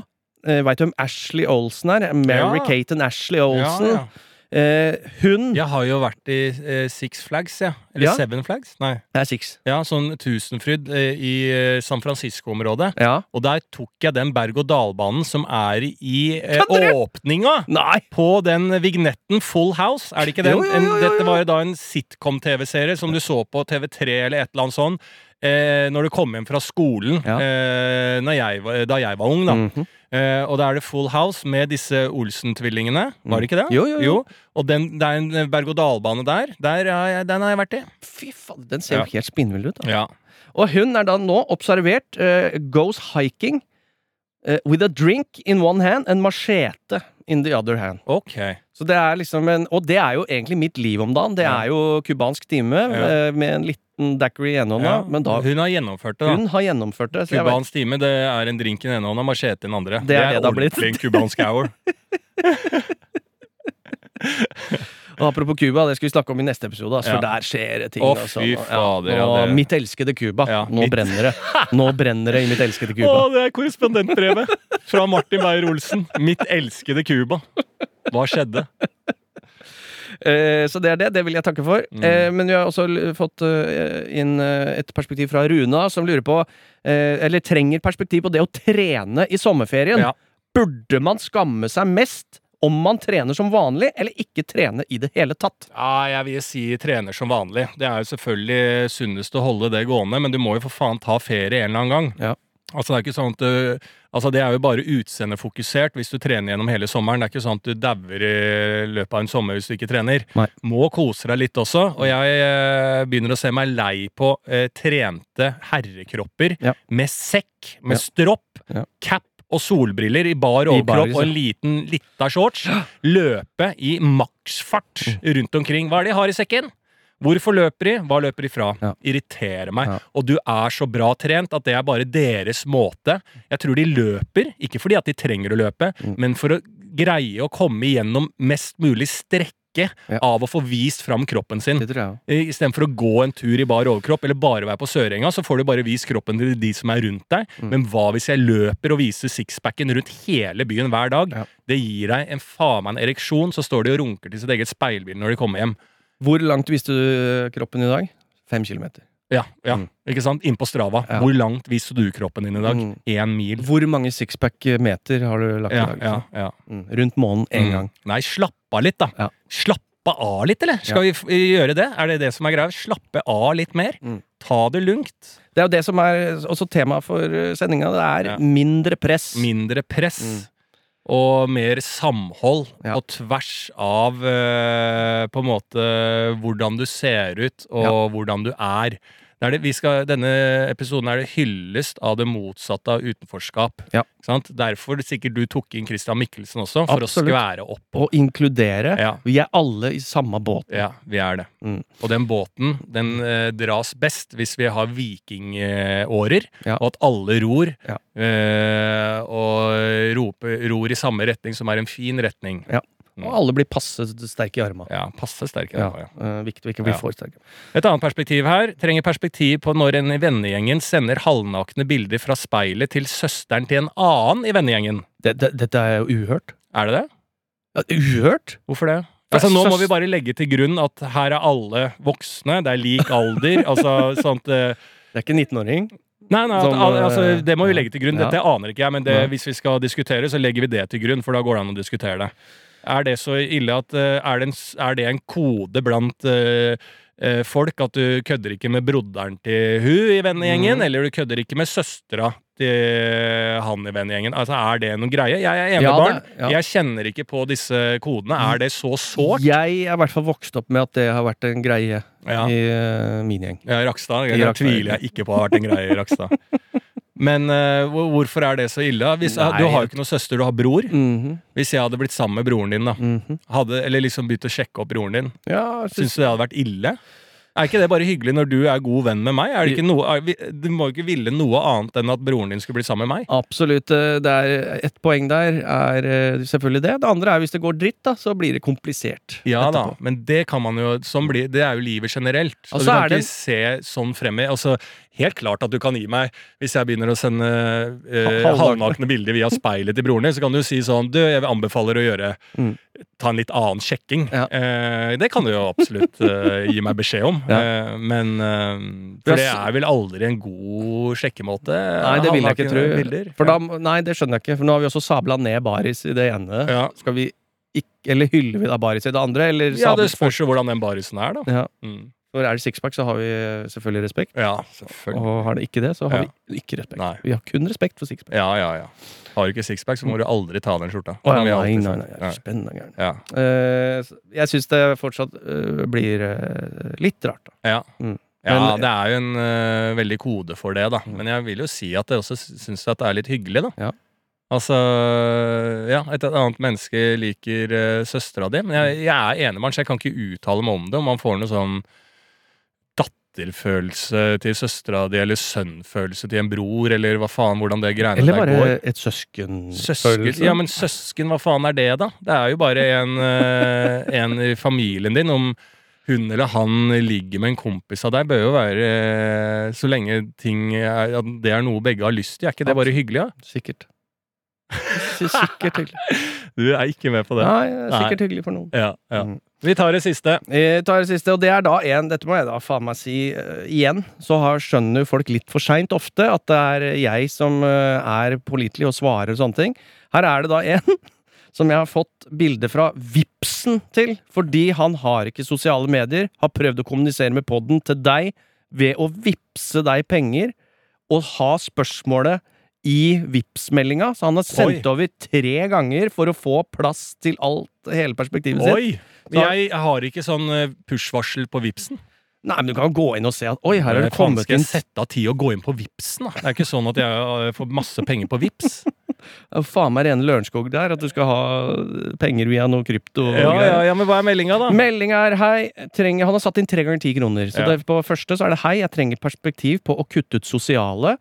eh, Veit du hvem Ashley Olsen er? Mary Ja. Kate and Ashley Olsen. Ja, ja. Eh, hun Jeg har jo vært i eh, Six Flags, ja. Eller Ja. Seven Flags? Nei. Det er Six. Ja, sånn Tusenfryd eh, i eh, San Francisco-området. Ja. Og der tok jeg den berg-og-dal-banen som er i eh, åpninga Nei! på den vignetten Full House. Er det ikke den? Jo, jo, jo, dette var jo da en sitcom-TV-serie som du så på TV3 eller et eller annet sånn. Eh, når du kom hjem fra skolen eh, jeg da jeg var ung. da Mhm. Eh, Og da er det Full House med disse Olsen-tvillingene. Var det ikke det? Jo, Jo, jo, jo. Og den, det er en berg-og-dal-bane der. der har jeg, den har jeg vært i. Fy faen, den ser jo Ja. helt spinnvill ut. Da. Ja. Og hun er da nå observert uh, goes hiking eh, with a drink in one hand and machete in the other hand. Ok. Så det er liksom en, Og det er jo egentlig mitt liv om dagen. Det Ja. er jo cubansk time Ja. eh, med en liten daiquiri i ene hånda. Ja, da hun har gjennomført det, da. hun har gjennomført det. Så jeg vet, Cubans time det er en drink i den ene hånda, machete i den andre. Det er det det har blitt. ordentlig en cubansk hour. og apropos Cuba, det skal vi snakke om i neste episode. Altså. For der skjer det ting. Å, altså. fader, ja, og mitt elskede Cuba. Nå mitt- brenner det. Nå brenner det i mitt elskede Cuba. Å, det er korrespondentbrevet fra Martin Beyer-Olsen. Mitt elskede Cuba. Hva skjedde? Eh, så det er det. Det vil jeg takke for. Mm. Eh, men vi har også fått eh, inn et perspektiv fra Runa, som lurer på Eller trenger perspektiv på det å trene i sommerferien. Ja. Burde man skamme seg mest om man trener som vanlig, eller ikke trener i det hele tatt? Ja, jeg vil si trener som vanlig. Det er jo selvfølgelig sunnest å holde det gående, men du må jo for faen ta ferie en eller annen gang. Ja. Altså, det er ikke sånn at du, altså, det er jo bare utseendefokusert hvis du trener gjennom hele sommeren. Det er ikke sånn at du dauer i løpet av en sommer hvis du ikke trener. Nei. Må kose deg litt også. Og jeg eh, begynner å se meg lei på eh, trente herrekropper Ja. med sekk, med Ja. stropp, Ja. cap og solbriller i bar overkropp og en liten lita shorts. Løpe i maksfart Mm. rundt omkring. Hva er det de har i sekken? Hvorfor løper de? Hva løper de fra? Ja. Irriterer meg. Ja. Og du er så bra trent at det er bare deres måte. Jeg tror de løper, ikke fordi at de trenger å løpe, Mm. men for å greie å komme igjennom mest mulig strekke Ja. av å få vist fram kroppen sin. Istedenfor å gå en tur i bar overkropp eller bare være på Sørenga, så får du bare vist kroppen til de som er rundt deg. Mm. Men hva hvis jeg løper og viser sixpacken rundt hele byen hver dag? Ja. Det gir deg en faen meg en ereksjon, så står de og runker til sitt eget speilbilde når de kommer hjem. Hvor langt viste du kroppen i dag? Fem kilometer. Ja, ja, Mm. ikke sant? Inn på Strava. Ja. Hvor langt viste du kroppen din i dag? Mm. Mil. Hvor mange sixpack-meter har du lagt Ja, i dag? ja, ja. Mm. Rundt månen én Mm. gang. Nei, slapp av litt, da. Ja. Slappe av litt, eller? Skal vi gjøre det? Er det det som er greia? Slappe av litt mer? Mm. Ta det lugnt. Det er jo det som er også temaet for eh, sendinga. Det er Ja. mindre press. Mindre press. Mm. Og mer samhold Ja. på tvers av eh, på en måte hvordan du ser ut og hvordan du er. Det er det, vi skal, denne episoden er det hyllest av det motsatte av utenforskap. Ja. Sant? Derfor sikkert du tok inn Christian Mikkelsen også, for Absolutt. å skvære opp. Og inkludere. Ja. Vi er alle i samme båt. Ja, vi er det. Mm. Og den båten den eh, dras best hvis vi har vikingårer, Ja. og at alle ror. Eh, og roper, ror i samme retning, som er en fin retning. Ja. Og alle blir passe sterke i armene. Ja, passe sterke. Ja. Ja. eh, viktig å ikke bli Ja. for sterke. Et annet perspektiv her. Trenger perspektiv på når en i vennegjengen sender halvnakne bilder fra speilet til søsteren til en annen i vennegjengen. Det, det, dette er jo uhørt. Er det det? Ja, Uhørt? Hvorfor det? Altså, nå må vi bare legge til grunn at her er alle voksne, det er lik alder. altså sånt uh, Det er ikke 19-åring. Nei, nei, Som, at, altså, eh, det må vi legge til grunn. Dette aner ikke jeg, men det, hvis vi skal diskutere, så legger vi det til grunn, for da går det an å diskutere det. Er det så ille at eh, Er det en, er det en kode blant eh, folk at du kødder ikke med broderen til hun i vennegjengen, mm. eller du kødder ikke med søstera til han i vennegjengen? Altså, er det noen greie? Jeg er enebarn. Ja, ja. Jeg kjenner ikke på disse kodene. Er det så sårt? Jeg er i hvert fall vokst opp med at det har vært en greie Ja. i uh, min gjeng. Ja, Rakstad. I Det tviler jeg ikke på har vært en greie i Rakstad. Men uh, hvorfor er det så ille? Hvis, Nei. du har jo ikke noen søster, du har bror. Mhm, Hvis jeg hadde blitt sammen med broren din, da mhm. hadde, eller liksom begynt å sjekke opp broren din, Ja, syns... syns du det hadde vært ille? Er ikke det bare hyggelig når du er god venn med meg? Noe, du må jo ikke ville noe annet enn at broren din skulle bli sammen med meg. absolutt. eh, Det er et poeng der er eh, selvfølgelig det. Det andre er hvis det går dritt, da, så blir det komplisert. Ja da, men det kan man jo sånn blir, Det er jo livet generelt. Så Og du kan ikke en... se sånn frem i altså, Helt klart at du kan gi meg Hvis jeg begynner å sende eh, Halvnakne. bilder via speilet til broren din, så kan du si sånn Du, jeg anbefaler å gjøre Mm. Ta en litt annen sjekking. Ja. Eh, det kan du jo absolutt eh, gi meg beskjed om. Ja. Eh, men eh, For det er vel aldri en god sjekkemåte? Nei, det vil jeg ikke tro. For da, nei, det skjønner jeg ikke. For nå har vi også sabla ned baris i det ene. Ja. Skal vi ikke, Eller hyller vi da baris i det andre? Eller Ja, det spørs jo hvordan den barisen er, da. Ja. Mm. For er det sixpack, så har vi eh, selvfølgelig respekt. Ja, selvfølgelig. Og har det ikke det, så har Ja. vi ikke respekt. Nei. Vi har kun respekt for sixpack. Ja, ja, ja. Har du ikke sixpack, så må du aldri ta den skjorta. Å, ja, nei, nei, nei, nei, spennende gæren. Ja. Eh, jeg syns det fortsatt uh, blir uh, litt rart, da. Ja. Mm. ja, Men- det er jo en veldig kode for det, da. Men jeg vil jo si at jeg også syns det er litt hyggelig, da. Ja. Altså Ja, et annet menneske liker uh, søstera di. Men jeg, jeg er enemann, så jeg kan ikke uttale meg om det. Om man får noe sånn datterfølelse til søstera di, eller sønnfølelse til en bror, eller hva faen, hvordan det greiene Eller bare et søskenfølelse. Søsken, ja, men søsken, hva faen er det, da? Det er jo bare en, eh, en i familien din. Om hun eller han ligger med en kompis av deg, bør jo være eh, Så lenge ting er, at det er noe begge har lyst til. Er ikke det bare hyggelig? da? Sikkert. Sikkert hyggelig. Du er ikke med på det? Nei, sikkert hyggelig for noen. Ja, ja. Mm. Vi tar det siste. Vi tar det siste, og det er da en Dette må jeg da faen meg si uh, igjen. Så har, skjønner folk litt for seint ofte at det er jeg som uh, er pålitelig og svarer og sånne ting. Her er det da en som jeg har fått bilde fra Vipsen til, fordi han har ikke sosiale medier, har prøvd å kommunisere med podden til deg ved å vippse deg penger, og ha spørsmålet i Vipps-meldinga, så han har sendt Oi. over tre ganger for å få plass til alt, hele perspektivet sitt. Oi! Jeg har ikke sånn eh, push-varsel på Vipsen. Nei, men du kan gå inn og se at oi, her er det kommet inn skal jeg sette av tid å gå inn på Vipsen, da? Det er ikke sånn at jeg eh, får masse penger på Vips. Ja, Faen meg rene Lørenskog der, at du skal ha penger via noe krypto. Ja, ja, ja, men hva er meldinga, da? Meldinga er hei, trenger, han har satt inn tre ganger ti kroner. Så Ja. det, på første så er det hei, jeg trenger perspektiv på å kutte ut sosiale.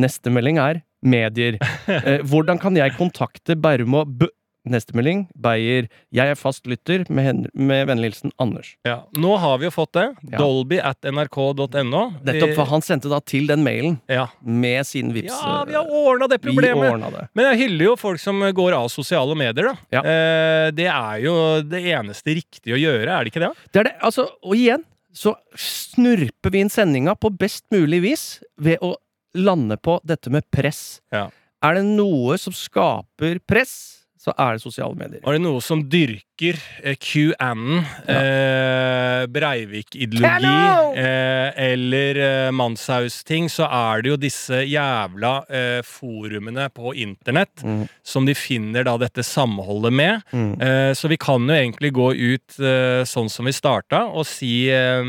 Neste melding er medier. Eh, hvordan kan jeg kontakte Bærum og B... Neste melding, Beyer. Jeg er fast lytter, med, hen- med vennlig hilsen Anders. Ja, Nå har vi jo fått det. Ja. Dolby at nrk.no. Nettopp, for han sendte da til den mailen Ja. med sin vips. ja, vi har ordna det problemet. det. Men jeg hyller jo folk som går av sosiale medier, da. Ja. Eh, det er jo det eneste riktige å gjøre, er det ikke det? Det er det, altså, og igjen så snurper vi inn sendinga på best mulig vis ved å lande på dette med press. Ja. Er det noe som skaper press, så er det sosiale medier. Var det noe som dyrker eh, QAnon, eh, Breivik-ideologi eh, eller eh, Manshaus-ting, så er det jo disse jævla eh, forumene på internett Mm. som de finner da dette samholdet med. Mm. Eh, så vi kan jo egentlig gå ut eh, sånn som vi starta, og si eh,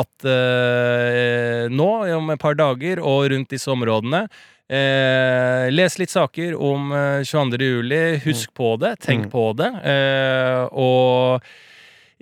at nå, om et par dager, og rundt disse områdene Eh, les litt saker om eh, 22. juli. Husk på det. Tenk Mm. på det. Eh, og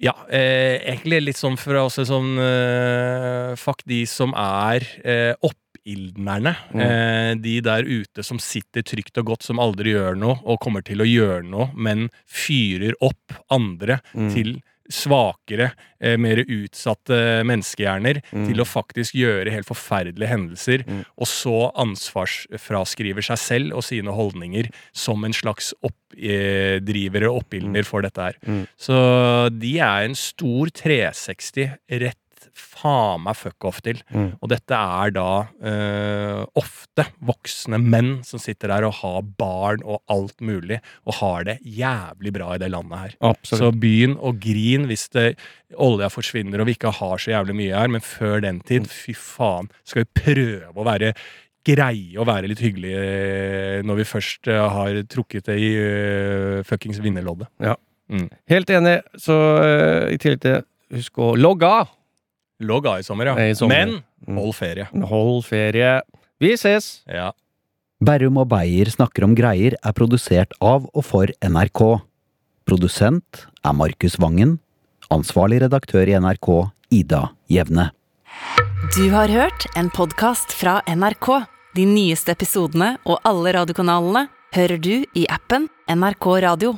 ja, eh, egentlig litt sånn fra oss sånn eh, Fuck de som er eh, oppildnerne. Mm. Eh, de der ute som sitter trygt og godt, som aldri gjør noe, og kommer til å gjøre noe, men fyrer opp andre Mm. til svakere, eh, mer utsatte menneskehjerner Mm. til å faktisk gjøre helt forferdelige hendelser, Mm. og så ansvarsfraskriver seg selv og sine holdninger som en slags oppdriver og oppildner for dette her. Mm. Så de er en stor 360 rett faen meg fuck off til. Mm. Og dette er da uh, ofte voksne menn som sitter der og har barn og alt mulig, og har det jævlig bra i det landet her. Så Absolutt. begynn å grine hvis det, olja forsvinner og vi ikke har så jævlig mye her, men før den tid, fy faen, skal vi prøve å være greie å være litt hyggelige eh, når vi først eh, har trukket det i uh, fuckings vinnerloddet. Helt enig. Så uh, i tillegg til Husk å logge av! Logg av i sommer, ja. I sommer. Men Mm. hold ferie. Hold ferie. Vi ses! Ja. Berrum og Beyer snakker om greier er produsert av og for NRK. Produsent er Markus Vangen. Ansvarlig redaktør i NRK, Ida Jevne. Du har hørt en podkast fra NRK. De nyeste episodene og alle radiokanalene hører du i appen NRK Radio.